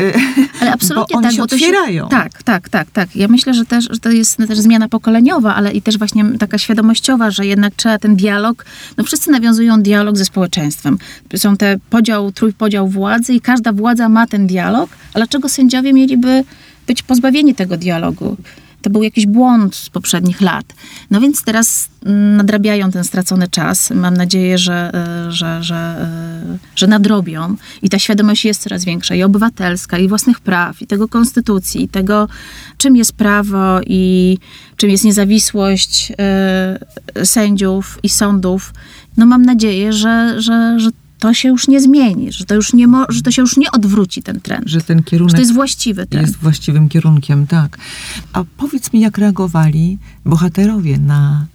ale absolutnie bo oni tak, się otwierają. Się, tak, tak, tak, tak. Ja myślę, że, też, że to jest też zmiana pokoleniowa, ale i też właśnie taka świadomościowa, że jednak trzeba ten dialog, no wszyscy nawiązują dialog ze społeczeństwem. Są te podział, trójpodział władzy i każda władza ma ten dialog, ale dlaczego sędziowie mieliby być pozbawieni tego dialogu? To był jakiś błąd z poprzednich lat. No więc teraz nadrabiają ten stracony czas. Mam nadzieję, że, e, że, że, e, że nadrobią. I ta świadomość jest coraz większa i obywatelska, i własnych praw, i tego konstytucji, i tego, czym jest prawo, i czym jest niezawisłość y, sędziów i sądów. No mam nadzieję, że, że, że to się już nie zmieni, że to już nie mo- że to się już nie odwróci ten trend. Że ten kierunek że to jest właściwy trend. Jest właściwym kierunkiem, tak. A powiedz mi, jak reagowali bohaterowie na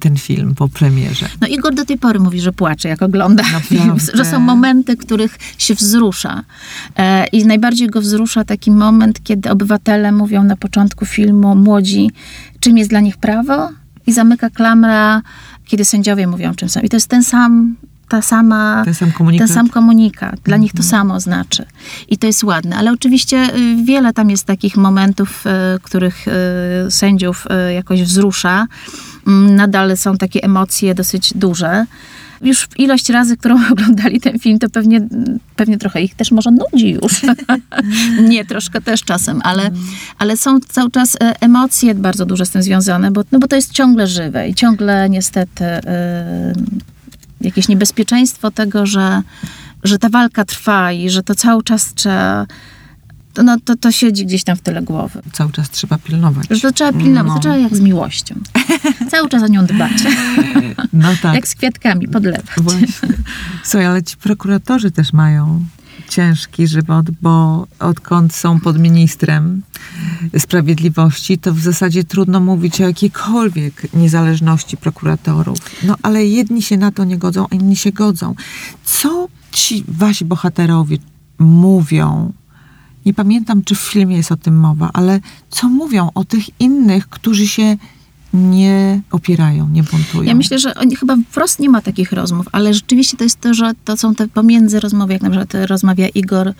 ten film po premierze? No Igor do tej pory mówi, że płacze, jak ogląda film, że są momenty, których się wzrusza. E, I najbardziej go wzrusza taki moment, kiedy obywatele mówią na początku filmu, młodzi, czym jest dla nich prawo i zamyka klamra, kiedy sędziowie mówią, czym są. I to jest ten sam ta sama, ten sam komunikat. Ten sam komunikat. Dla nich to mhm. samo znaczy. I to jest ładne. Ale oczywiście y, wiele tam jest takich momentów, y, których y, sędziów jakoś wzrusza. Mm, nadal są takie emocje dosyć duże. Już ilość razy, którą oglądali ten film, to pewnie, pewnie trochę ich też może nudzi już. Nie, troszkę też czasem, ale, mhm. ale są cały czas e, emocje bardzo duże z tym związane, bo, no bo to jest ciągle żywe i ciągle niestety jakieś niebezpieczeństwo tego, że, że ta walka trwa i że to cały czas trzeba to, no, to, to siedzi gdzieś tam w tyle głowy. Cały czas trzeba pilnować. Że to trzeba pilnować, no. to trzeba jak z miłością. Cały czas o nią dbać. No tak. Jak z kwiatkami podlewać. Właśnie. Słuchaj, ale ci prokuratorzy też mają ciężki żywot, bo odkąd są pod ministrem sprawiedliwości, to w zasadzie trudno mówić o jakiejkolwiek niezależności prokuratorów. No ale jedni się na to nie godzą, a inni się godzą. Co ci wasi bohaterowie mówią? Nie pamiętam, czy w filmie jest o tym mowa, ale co mówią o tych innych, którzy się nie opierają, nie buntują. Ja myślę, że oni, chyba wprost nie ma takich rozmów, ale rzeczywiście to jest to, że to są te pomiędzy rozmowy, jak na przykład rozmawia Igor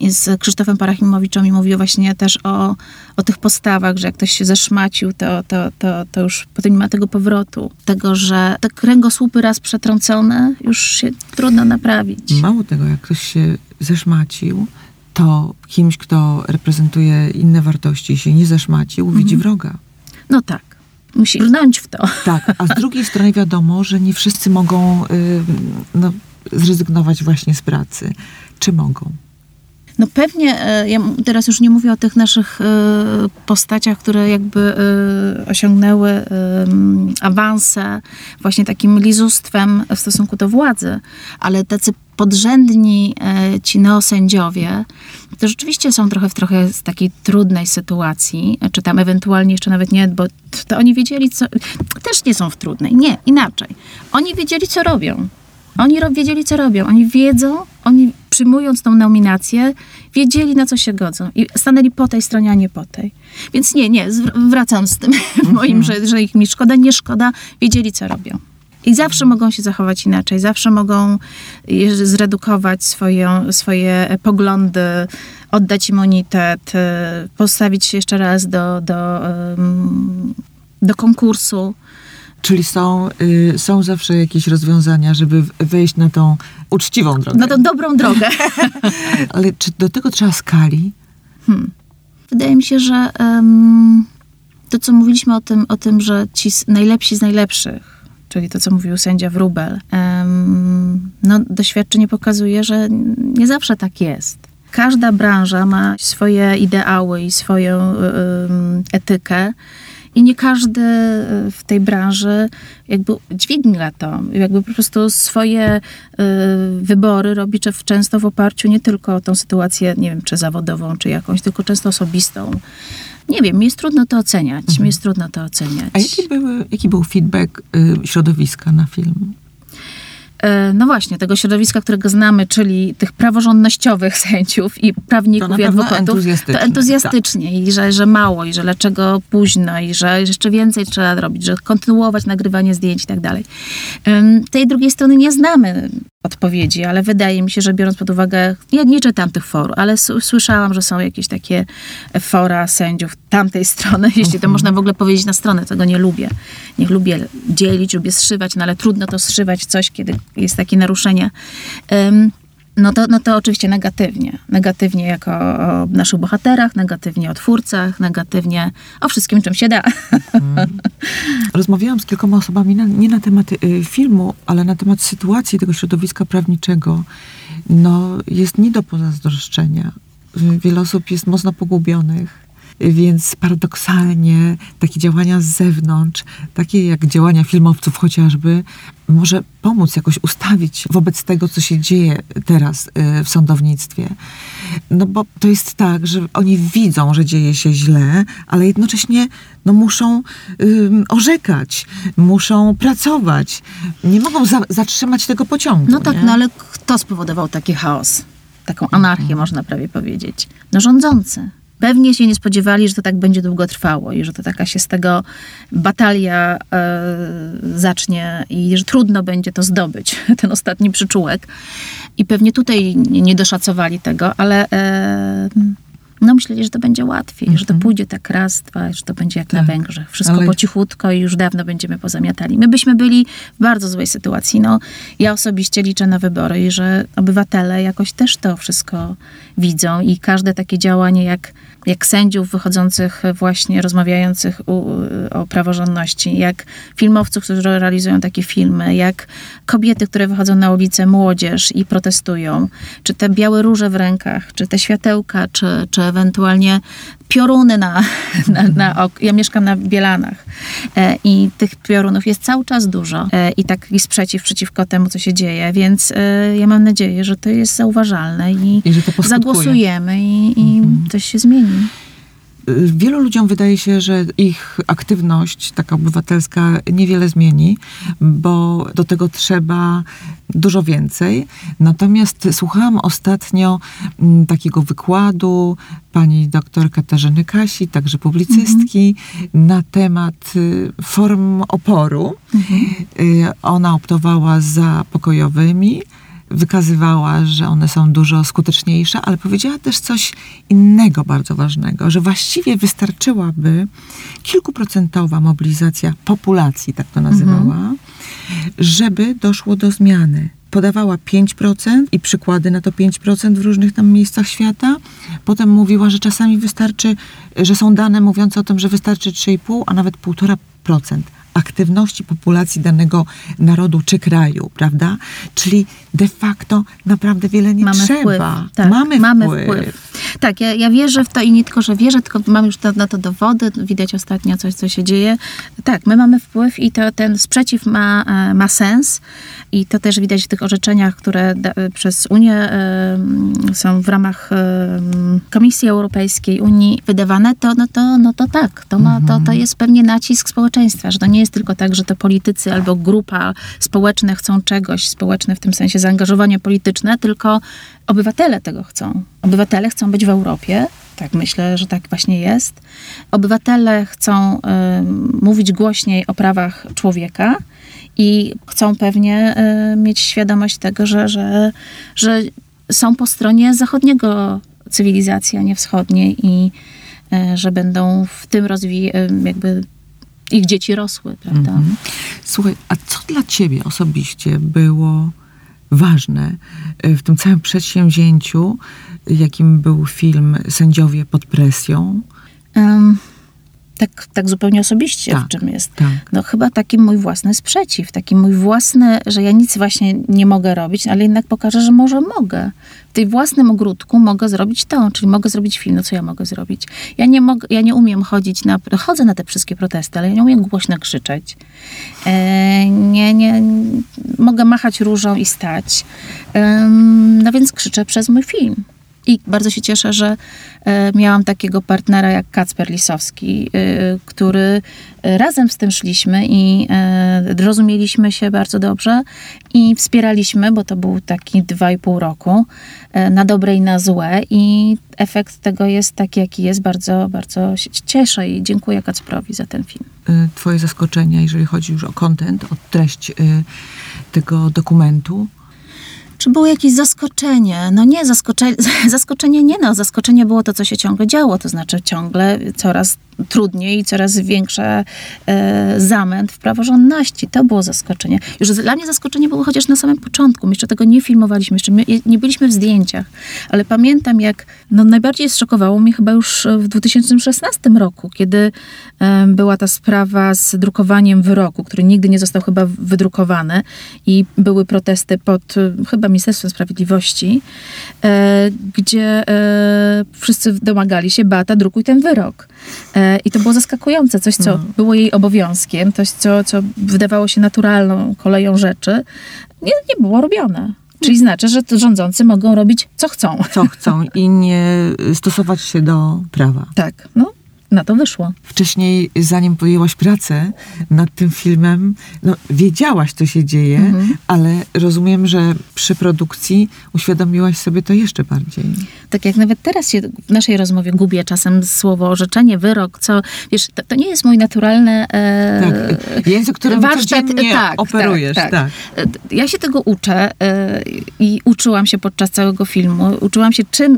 z Krzysztofem Parachimowiczem i mówił właśnie też o, o tych postawach, że jak ktoś się zeszmacił, to, to, to, to już potem nie ma tego powrotu. Tego, że te kręgosłupy raz przetrącone już się trudno naprawić. Mało tego, jak ktoś się zeszmacił, to kimś, kto reprezentuje inne wartości się nie zeszmacił, mhm. widzi wroga. No tak musi brnąć w to. Tak, a z drugiej strony wiadomo, że nie wszyscy mogą y, no, zrezygnować właśnie z pracy. Czy mogą? No pewnie, e, ja teraz już nie mówię o tych naszych e, postaciach, które jakby e, osiągnęły awanse właśnie takim lizustwem w stosunku do władzy, ale tacy podrzędni ci neosędziowie, to rzeczywiście są trochę w trochę z takiej trudnej sytuacji, czy tam ewentualnie jeszcze nawet nie, bo to oni wiedzieli, co... Też nie są w trudnej, nie, inaczej. Oni wiedzieli, co robią. Oni wiedzieli, co robią. Oni wiedzą, oni przyjmując tą nominację, wiedzieli, na co się godzą. I stanęli po tej stronie, a nie po tej. Więc nie, nie, wracam z tym moim, że, że ich mi szkoda, nie szkoda. Wiedzieli, co robią. I zawsze mogą się zachować inaczej, zawsze mogą zredukować swoją, swoje poglądy, oddać immunitet, e, postawić się jeszcze raz do, do, do konkursu. Czyli są, y, są zawsze jakieś rozwiązania, żeby wejść na tą uczciwą drogę. Na tą dobrą drogę. Ale czy do tego trzeba skali? Hmm. Wydaje mi się, że to, co mówiliśmy o tym, o tym, że ci najlepsi z najlepszych, czyli to, co mówił sędzia Wrubel, no, doświadczenie pokazuje, że nie zawsze tak jest. Każda branża ma swoje ideały i swoją um, etykę i nie każdy y, w tej branży jakby dźwignia to. Jakby po prostu swoje wybory robi często w oparciu nie tylko o tą sytuację, nie wiem, czy zawodową, czy jakąś, tylko często osobistą. Nie wiem, mi jest trudno to oceniać. Mhm. Mi jest trudno to oceniać. A jaki, były, jaki był feedback y, środowiska na film? E, no właśnie, tego środowiska, którego znamy, czyli tych praworządnościowych sędziów i prawników i adwokatów, to entuzjastycznie tak. i że, że mało, i że dlaczego późno, i że jeszcze więcej trzeba robić, że kontynuować nagrywanie zdjęć i tak dalej. Tej drugiej strony nie znamy odpowiedzi, ale wydaje mi się, że biorąc pod uwagę, ja nie czytam tych for, ale słyszałam, że są jakieś takie fora sędziów tamtej strony, jeśli to mhm. można w ogóle powiedzieć na stronę, tego nie lubię. Nie lubię dzielić, lubię zszywać, no ale trudno to zszywać coś, kiedy jest takie naruszenie. Um, no to, no to oczywiście negatywnie. Negatywnie jako o naszych bohaterach, negatywnie o twórcach, negatywnie o wszystkim, czym się da. Hmm. Rozmawiałam z kilkoma osobami na, nie na temat y, filmu, ale na temat sytuacji tego środowiska prawniczego. No, jest nie do pozazdroszczenia. Wiele osób jest mocno pogubionych. Więc paradoksalnie takie działania z zewnątrz, takie jak działania filmowców chociażby, może pomóc jakoś ustawić wobec tego, co się dzieje teraz y, w sądownictwie. No bo to jest tak, że oni widzą, że dzieje się źle, ale jednocześnie no, muszą orzekać, muszą pracować. Nie mogą za zatrzymać tego pociągu. No tak, nie? no ale kto spowodował taki chaos? Taką anarchię, mhm. można prawie powiedzieć. No rządzący. Pewnie się nie spodziewali, że to tak będzie długo trwało i że to taka się z tego batalia e, zacznie i że trudno będzie to zdobyć, ten ostatni przyczółek. I pewnie tutaj nie, doszacowali tego, ale e, no myśleli, że to będzie łatwiej, że to mhm. pójdzie tak raz, dwa, że to będzie jak tak. na Węgrzech. Wszystko Ale... po cichutko i już dawno będziemy pozamiatali. My byśmy byli w bardzo złej sytuacji. No, ja osobiście liczę na wybory i że obywatele jakoś też to wszystko widzą i każde takie działanie jak jak sędziów wychodzących właśnie, rozmawiających u, o praworządności, jak filmowców, którzy realizują takie filmy, jak kobiety, które wychodzą na ulicę, młodzież i protestują, czy te białe róże w rękach, czy te światełka, czy, czy ewentualnie pioruny na, na, na ok. Ja mieszkam na Bielanach e, i tych piorunów jest cały czas dużo e, i taki sprzeciw przeciwko temu, co się dzieje, więc e, ja mam nadzieję, że to jest zauważalne i, I zagłosujemy i, i mhm. coś się zmieni. Wielu ludziom wydaje się, że ich aktywność taka obywatelska niewiele zmieni, bo do tego trzeba dużo więcej. Natomiast słuchałam ostatnio mm, takiego wykładu pani doktor Katarzyny Kasi, także publicystki, mhm. na temat y, form oporu. Mhm. Y, ona optowała za pokojowymi wykazywała, że one są dużo skuteczniejsze, ale powiedziała też coś innego bardzo ważnego, że właściwie wystarczyłaby kilkuprocentowa mobilizacja populacji, tak to nazywała, mhm. żeby doszło do zmiany podawała 5% i przykłady na to 5% w różnych tam miejscach świata. Potem mówiła, że czasami wystarczy, że są dane mówiące o tym, że wystarczy 3,5, a nawet 1,5% aktywności populacji danego narodu czy kraju, prawda? Czyli de facto naprawdę wiele nie mamy trzeba. Wpływ. Tak, mamy, mamy wpływ. wpływ. Tak, ja, ja wierzę w to i nie tylko, że wierzę, tylko mam już na to dowody. Widać ostatnio coś, co się dzieje. Tak, my mamy wpływ i to, ten sprzeciw ma, e, ma sens i to też widać w tych orzeczeniach, które da, przez Unię y, są w ramach y, Komisji Europejskiej, Unii wydawane, to, no to, no to tak, to, ma, to, to mhm. jest pewnie nacisk społeczeństwa, że to nie jest tylko tak, że to politycy albo grupa społeczna chcą czegoś, społeczne w tym sensie zaangażowanie polityczne, tylko obywatele tego chcą. Obywatele chcą być w Europie, tak myślę, że tak właśnie jest. Obywatele chcą y, mówić głośniej o prawach człowieka i chcą pewnie y, mieć świadomość tego, że, że, że są po stronie zachodniego cywilizacji, a nie wschodniej i y, że będą w tym rozwijać, jakby ich dzieci rosły, prawda? Mhm. Słuchaj, a co dla ciebie osobiście było ważne e, w tym całym przedsięwzięciu, jakim był film Sędziowie pod presją? Um, tak, tak zupełnie osobiście, tak, w czym jest. Tak. No chyba taki mój własny sprzeciw, taki mój własny, że ja nic właśnie nie mogę robić, ale jednak pokażę, że może mogę. W tej własnym ogródku mogę zrobić to, czyli mogę zrobić film, no co ja mogę zrobić? Ja nie, mogę, ja nie umiem chodzić na, chodzę na te wszystkie protesty, ale ja nie umiem głośno krzyczeć. E, nie, nie, mogę machać różą i stać. E, no więc krzyczę przez mój film. I bardzo się cieszę, że e, miałam takiego partnera jak Kacper Lisowski, e, który e, razem z tym szliśmy i rozumieliśmy się bardzo dobrze i wspieraliśmy, bo to był taki dwa i pół roku, na dobre i na złe i efekt tego jest taki, jaki jest. Bardzo, bardzo się cieszę i dziękuję Kacprowi za ten film. Twoje zaskoczenia, jeżeli chodzi już o kontent, o treść tego dokumentu? Czy było jakieś zaskoczenie? No nie, zaskoczenie, zaskoczenie nie, no zaskoczenie było to, co się ciągle działo, to znaczy ciągle coraz trudniej i coraz większy e, zamęt w praworządności. To było zaskoczenie. Już dla mnie zaskoczenie było chociaż na samym początku. My jeszcze tego nie filmowaliśmy, jeszcze my, nie byliśmy w zdjęciach, ale pamiętam jak, no najbardziej zszokowało mnie chyba już w 2016 roku, kiedy e, była ta sprawa z drukowaniem wyroku, który nigdy nie został chyba wydrukowany i były protesty pod e, chyba Ministerstwem Sprawiedliwości, e, gdzie e, wszyscy domagali się, Beata, drukuj ten wyrok. E, I to było zaskakujące, coś, co Mhm. było jej obowiązkiem, coś, co, co wydawało się naturalną koleją rzeczy, nie, nie było robione. Czyli znaczy, że to rządzący mogą robić, co chcą. Co chcą i nie stosować się do prawa. Tak, no, na to wyszło. Wcześniej, zanim podjęłaś pracę nad tym filmem, no, wiedziałaś, co się dzieje, Mhm. ale rozumiem, że przy produkcji uświadomiłaś sobie to jeszcze bardziej. Tak jak nawet teraz się w naszej rozmowie gubię czasem słowo orzeczenie, wyrok, co, wiesz, to, to nie jest mój naturalny e, Tak, język, którym codziennie tak, operujesz. Tak, tak. tak. E, Ja się tego uczę e, i uczyłam się podczas całego filmu. Uczyłam się, czym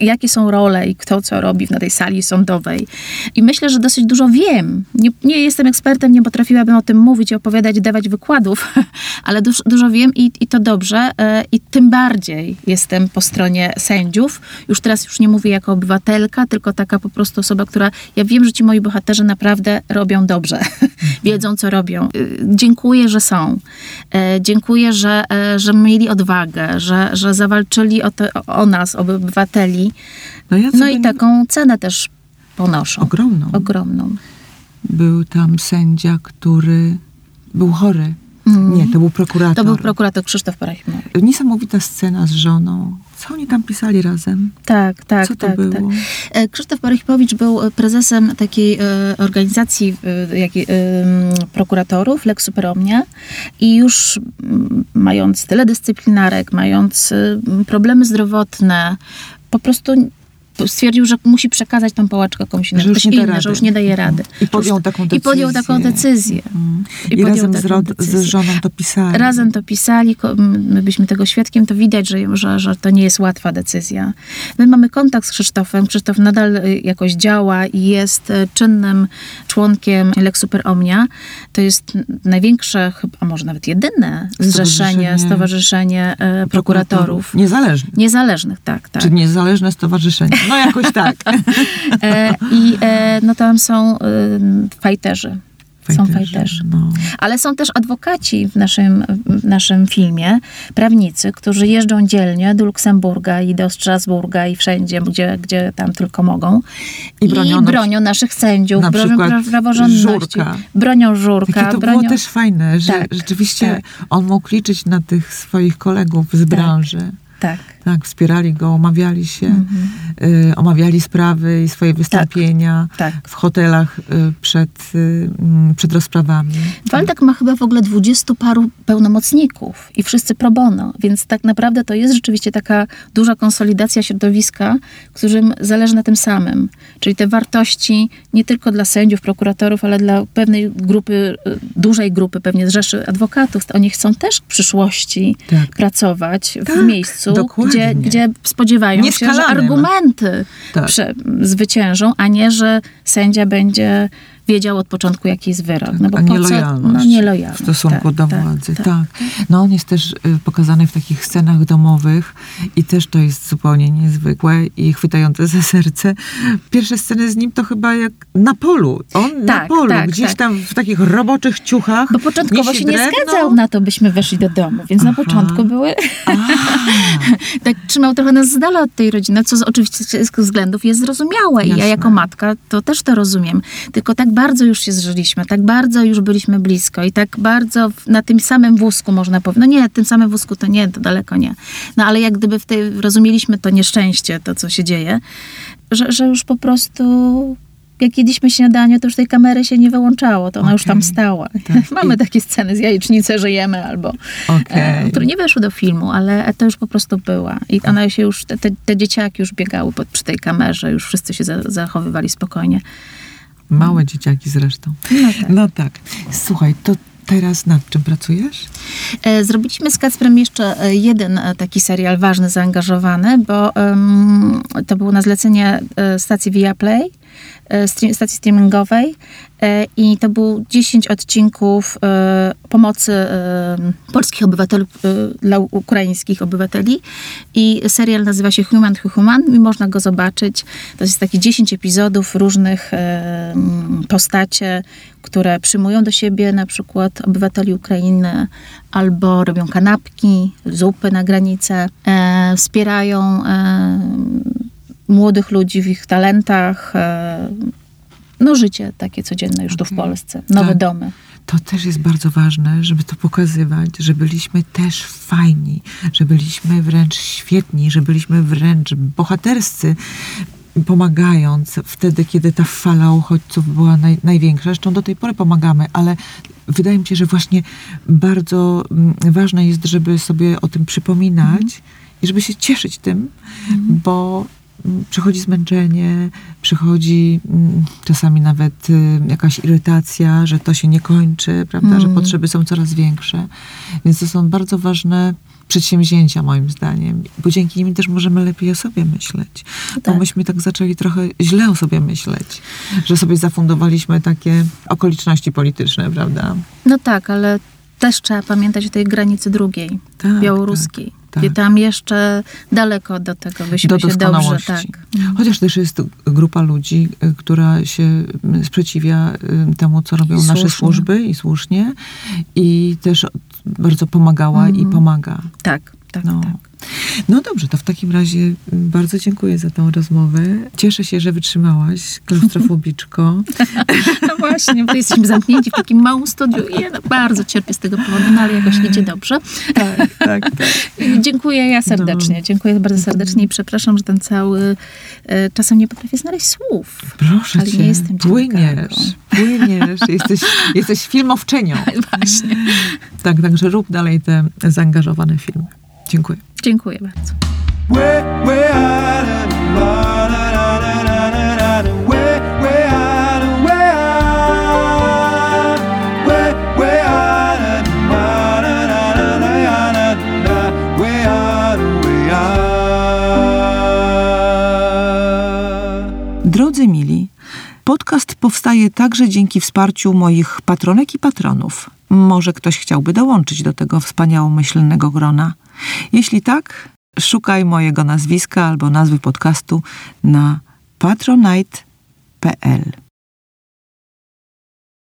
jakie są role i kto co robi na tej sali sądowej. I myślę, że dosyć dużo wiem. Nie, nie jestem ekspertem, nie potrafiłabym o tym mówić opowiadać, dawać wykładów, ale dużo, dużo wiem i, i to dobrze. E, I tym bardziej jestem po stronie sędziów. Już teraz już nie mówię jako obywatelka, tylko taka po prostu osoba, która... Ja wiem, że ci moi bohaterzy naprawdę robią dobrze. Wiedzą, co robią. Y, Dziękuję, że są. E, Dziękuję, że, e, że mieli odwagę, że, że zawalczyli o, te, o nas, o No, ja No i taką cenę też ponoszą. Ogromną. Ogromną. Był tam sędzia, który był chory. Mhm. Nie, to był prokurator. To był prokurator Krzysztof Parachimowicz. Niesamowita scena z żoną. Co oni tam pisali razem? Tak, tak, Co to tak, było? tak. Krzysztof Parachimowicz był e, prezesem takiej e, organizacji e, prokuratorów, Lex Super Omnia i już mm, mając tyle dyscyplinarek, mając problemy zdrowotne, po prostu stwierdził, że musi przekazać tą pałeczkę komuś innemu, Że inny, że już nie daje rady. I podjął taką I podjął taką decyzję. decyzję. Mm. I I, razem z, rod- decyzję. z żoną to pisali. Razem to pisali, my byliśmy tego świadkiem, to widać, że, że, że to nie jest łatwa decyzja. My mamy kontakt z Krzysztofem, Krzysztof nadal y, jakoś działa i jest y, czynnym członkiem Lex Super Omnia. To jest największe, a może nawet jedyne zrzeszenie, Stowarzyszenie stowarzyszenie e, prokuratorów. Niezależnych. Niezależnych, tak, tak. Czy niezależne stowarzyszenie. No jakoś tak. E, I e, no tam są y, fajterzy. Są fajterzy. No. Ale są też adwokaci w naszym, w naszym filmie, prawnicy, którzy jeżdżą dzielnie do Luksemburga i do Strasburga i wszędzie, gdzie, gdzie tam tylko mogą. I bronią na- bronią naszych sędziów, na bronią praworządności. Żurka. Bronią żurka. Takie to bronią... było też fajne, że Tak, rzeczywiście tak. on mógł liczyć na tych swoich kolegów z branży. Tak. Tak, wspierali go, omawiali się, Mhm. y, omawiali sprawy i swoje wystąpienia tak. w hotelach y, przed, y, mm, przed rozprawami. Waldek ma chyba w ogóle dwudziestu paru pełnomocników i wszyscy pro bono, więc tak naprawdę to jest rzeczywiście taka duża konsolidacja środowiska, którym zależy na tym samym. Czyli te wartości nie tylko dla sędziów, prokuratorów, ale dla pewnej grupy, y, dużej grupy pewnie rzeszy adwokatów. Oni chcą też w przyszłości Tak. pracować Tak, w miejscu, dokładnie. gdzie, gdzie spodziewają się, że Nieskalanym. argumenty Tak. prze, zwyciężą, a nie, że sędzia będzie wiedział od początku, jaki jest wyrok. No bo a po co? nielojalność No nielojalność. w stosunku tak, do tak, władzy. tak. Tak, No on jest też y, pokazany w takich scenach domowych i też to jest zupełnie niezwykłe i chwytające za serce. Pierwsze sceny z nim to chyba jak na polu. On na Tak, polu, tak, gdzieś tak. tam w takich roboczych ciuchach. Bo początkowo się nie drewno. zgadzał na to, byśmy weszli do domu, więc na Aha. początku były... Tak trzymał trochę nas z dala od tej rodziny, co z oczywiście z względów jest zrozumiałe. I ja Jasne. jako matka to też to rozumiem. Tylko tak bardzo już się zżyliśmy, tak bardzo już byliśmy blisko i tak bardzo na tym samym wózku można powiedzieć. No nie, tym samym wózku to nie, to daleko nie. No ale jak gdyby w tej, rozumieliśmy to nieszczęście, to co się dzieje, że, że już po prostu jak jedliśmy śniadanie, to już tej kamery się nie wyłączało, to ona już tam stała. Tak. Mamy takie sceny z jajecznicy, żyjemy albo Okej. e, które nie weszły do filmu, ale to już po prostu była. I one się już, te, te, te dzieciaki już biegały pod, przy tej kamerze, już wszyscy się za, zachowywali spokojnie. Małe dzieciaki zresztą. No tak. No tak. Słuchaj, to teraz nad czym pracujesz? E, Zrobiliśmy z Kacprem jeszcze e, jeden e, taki serial ważny, zaangażowany, bo em, to było na zlecenie stacji Viaplay, stream, stacji streamingowej i to był 10 odcinków pomocy polskich obywateli dla ukraińskich obywateli i serial nazywa się Human to Human i można go zobaczyć. To jest takie 10 epizodów różnych postacie, które przyjmują do siebie na przykład obywateli Ukrainy albo robią kanapki, zupy na granicę, e, wspierają e, młodych ludzi w ich talentach. E, no życie takie codzienne już tu w Polsce. Nowe Tak. domy. To też jest bardzo ważne, żeby to pokazywać, że byliśmy też fajni, że byliśmy wręcz świetni, że byliśmy wręcz bohaterscy, pomagając wtedy, kiedy ta fala uchodźców była naj, największa. Zresztą do tej pory pomagamy, ale wydaje mi się, że właśnie bardzo mm, ważne jest, żeby sobie o tym przypominać i żeby się cieszyć tym, bo mm, przychodzi zmęczenie, przychodzi mm, czasami nawet y, jakaś irytacja, że to się nie kończy, prawda, że potrzeby są coraz większe. Więc to są bardzo ważne przedsięwzięcia moim zdaniem, bo dzięki nim też możemy lepiej o sobie myśleć. Bo Tak. myśmy tak zaczęli trochę źle o sobie myśleć, że sobie zafundowaliśmy takie okoliczności polityczne, prawda? No tak, ale też trzeba pamiętać o tej granicy drugiej, Tak, białoruskiej. tak, tak. Gdzie tam jeszcze daleko do tego byśmy do się dobrze... Tak. Chociaż też jest grupa ludzi, y, która się y, sprzeciwia y, temu, co robią I nasze słusznie. służby i słusznie. I też bardzo pomagała i pomaga. Tak, tak, No. tak. No dobrze, to w takim razie y, bardzo dziękuję za tą rozmowę. Cieszę się, że wytrzymałaś, klaustrofobiczko. No właśnie, bo jesteśmy zamknięci w takim małym studiu i ja bardzo cierpię z tego powodu, no ale jakoś idzie dobrze. tak, tak, tak. Dziękuję ja serdecznie, No. dziękuję bardzo serdecznie i przepraszam, że ten cały... E, czasem nie potrafię znaleźć słów. Proszę Ale cię, nie jestem płyniesz, płyniesz, jesteś, jesteś filmowczynią. Właśnie. Tak, także rób dalej te zaangażowane filmy. Dziękuję. Dziękuję bardzo. Drodzy mili, podcast powstaje także dzięki wsparciu moich patronek i patronów. Może ktoś chciałby dołączyć do tego wspaniałomyślnego grona – jeśli tak, szukaj mojego nazwiska albo nazwy podcastu na patronite.pl.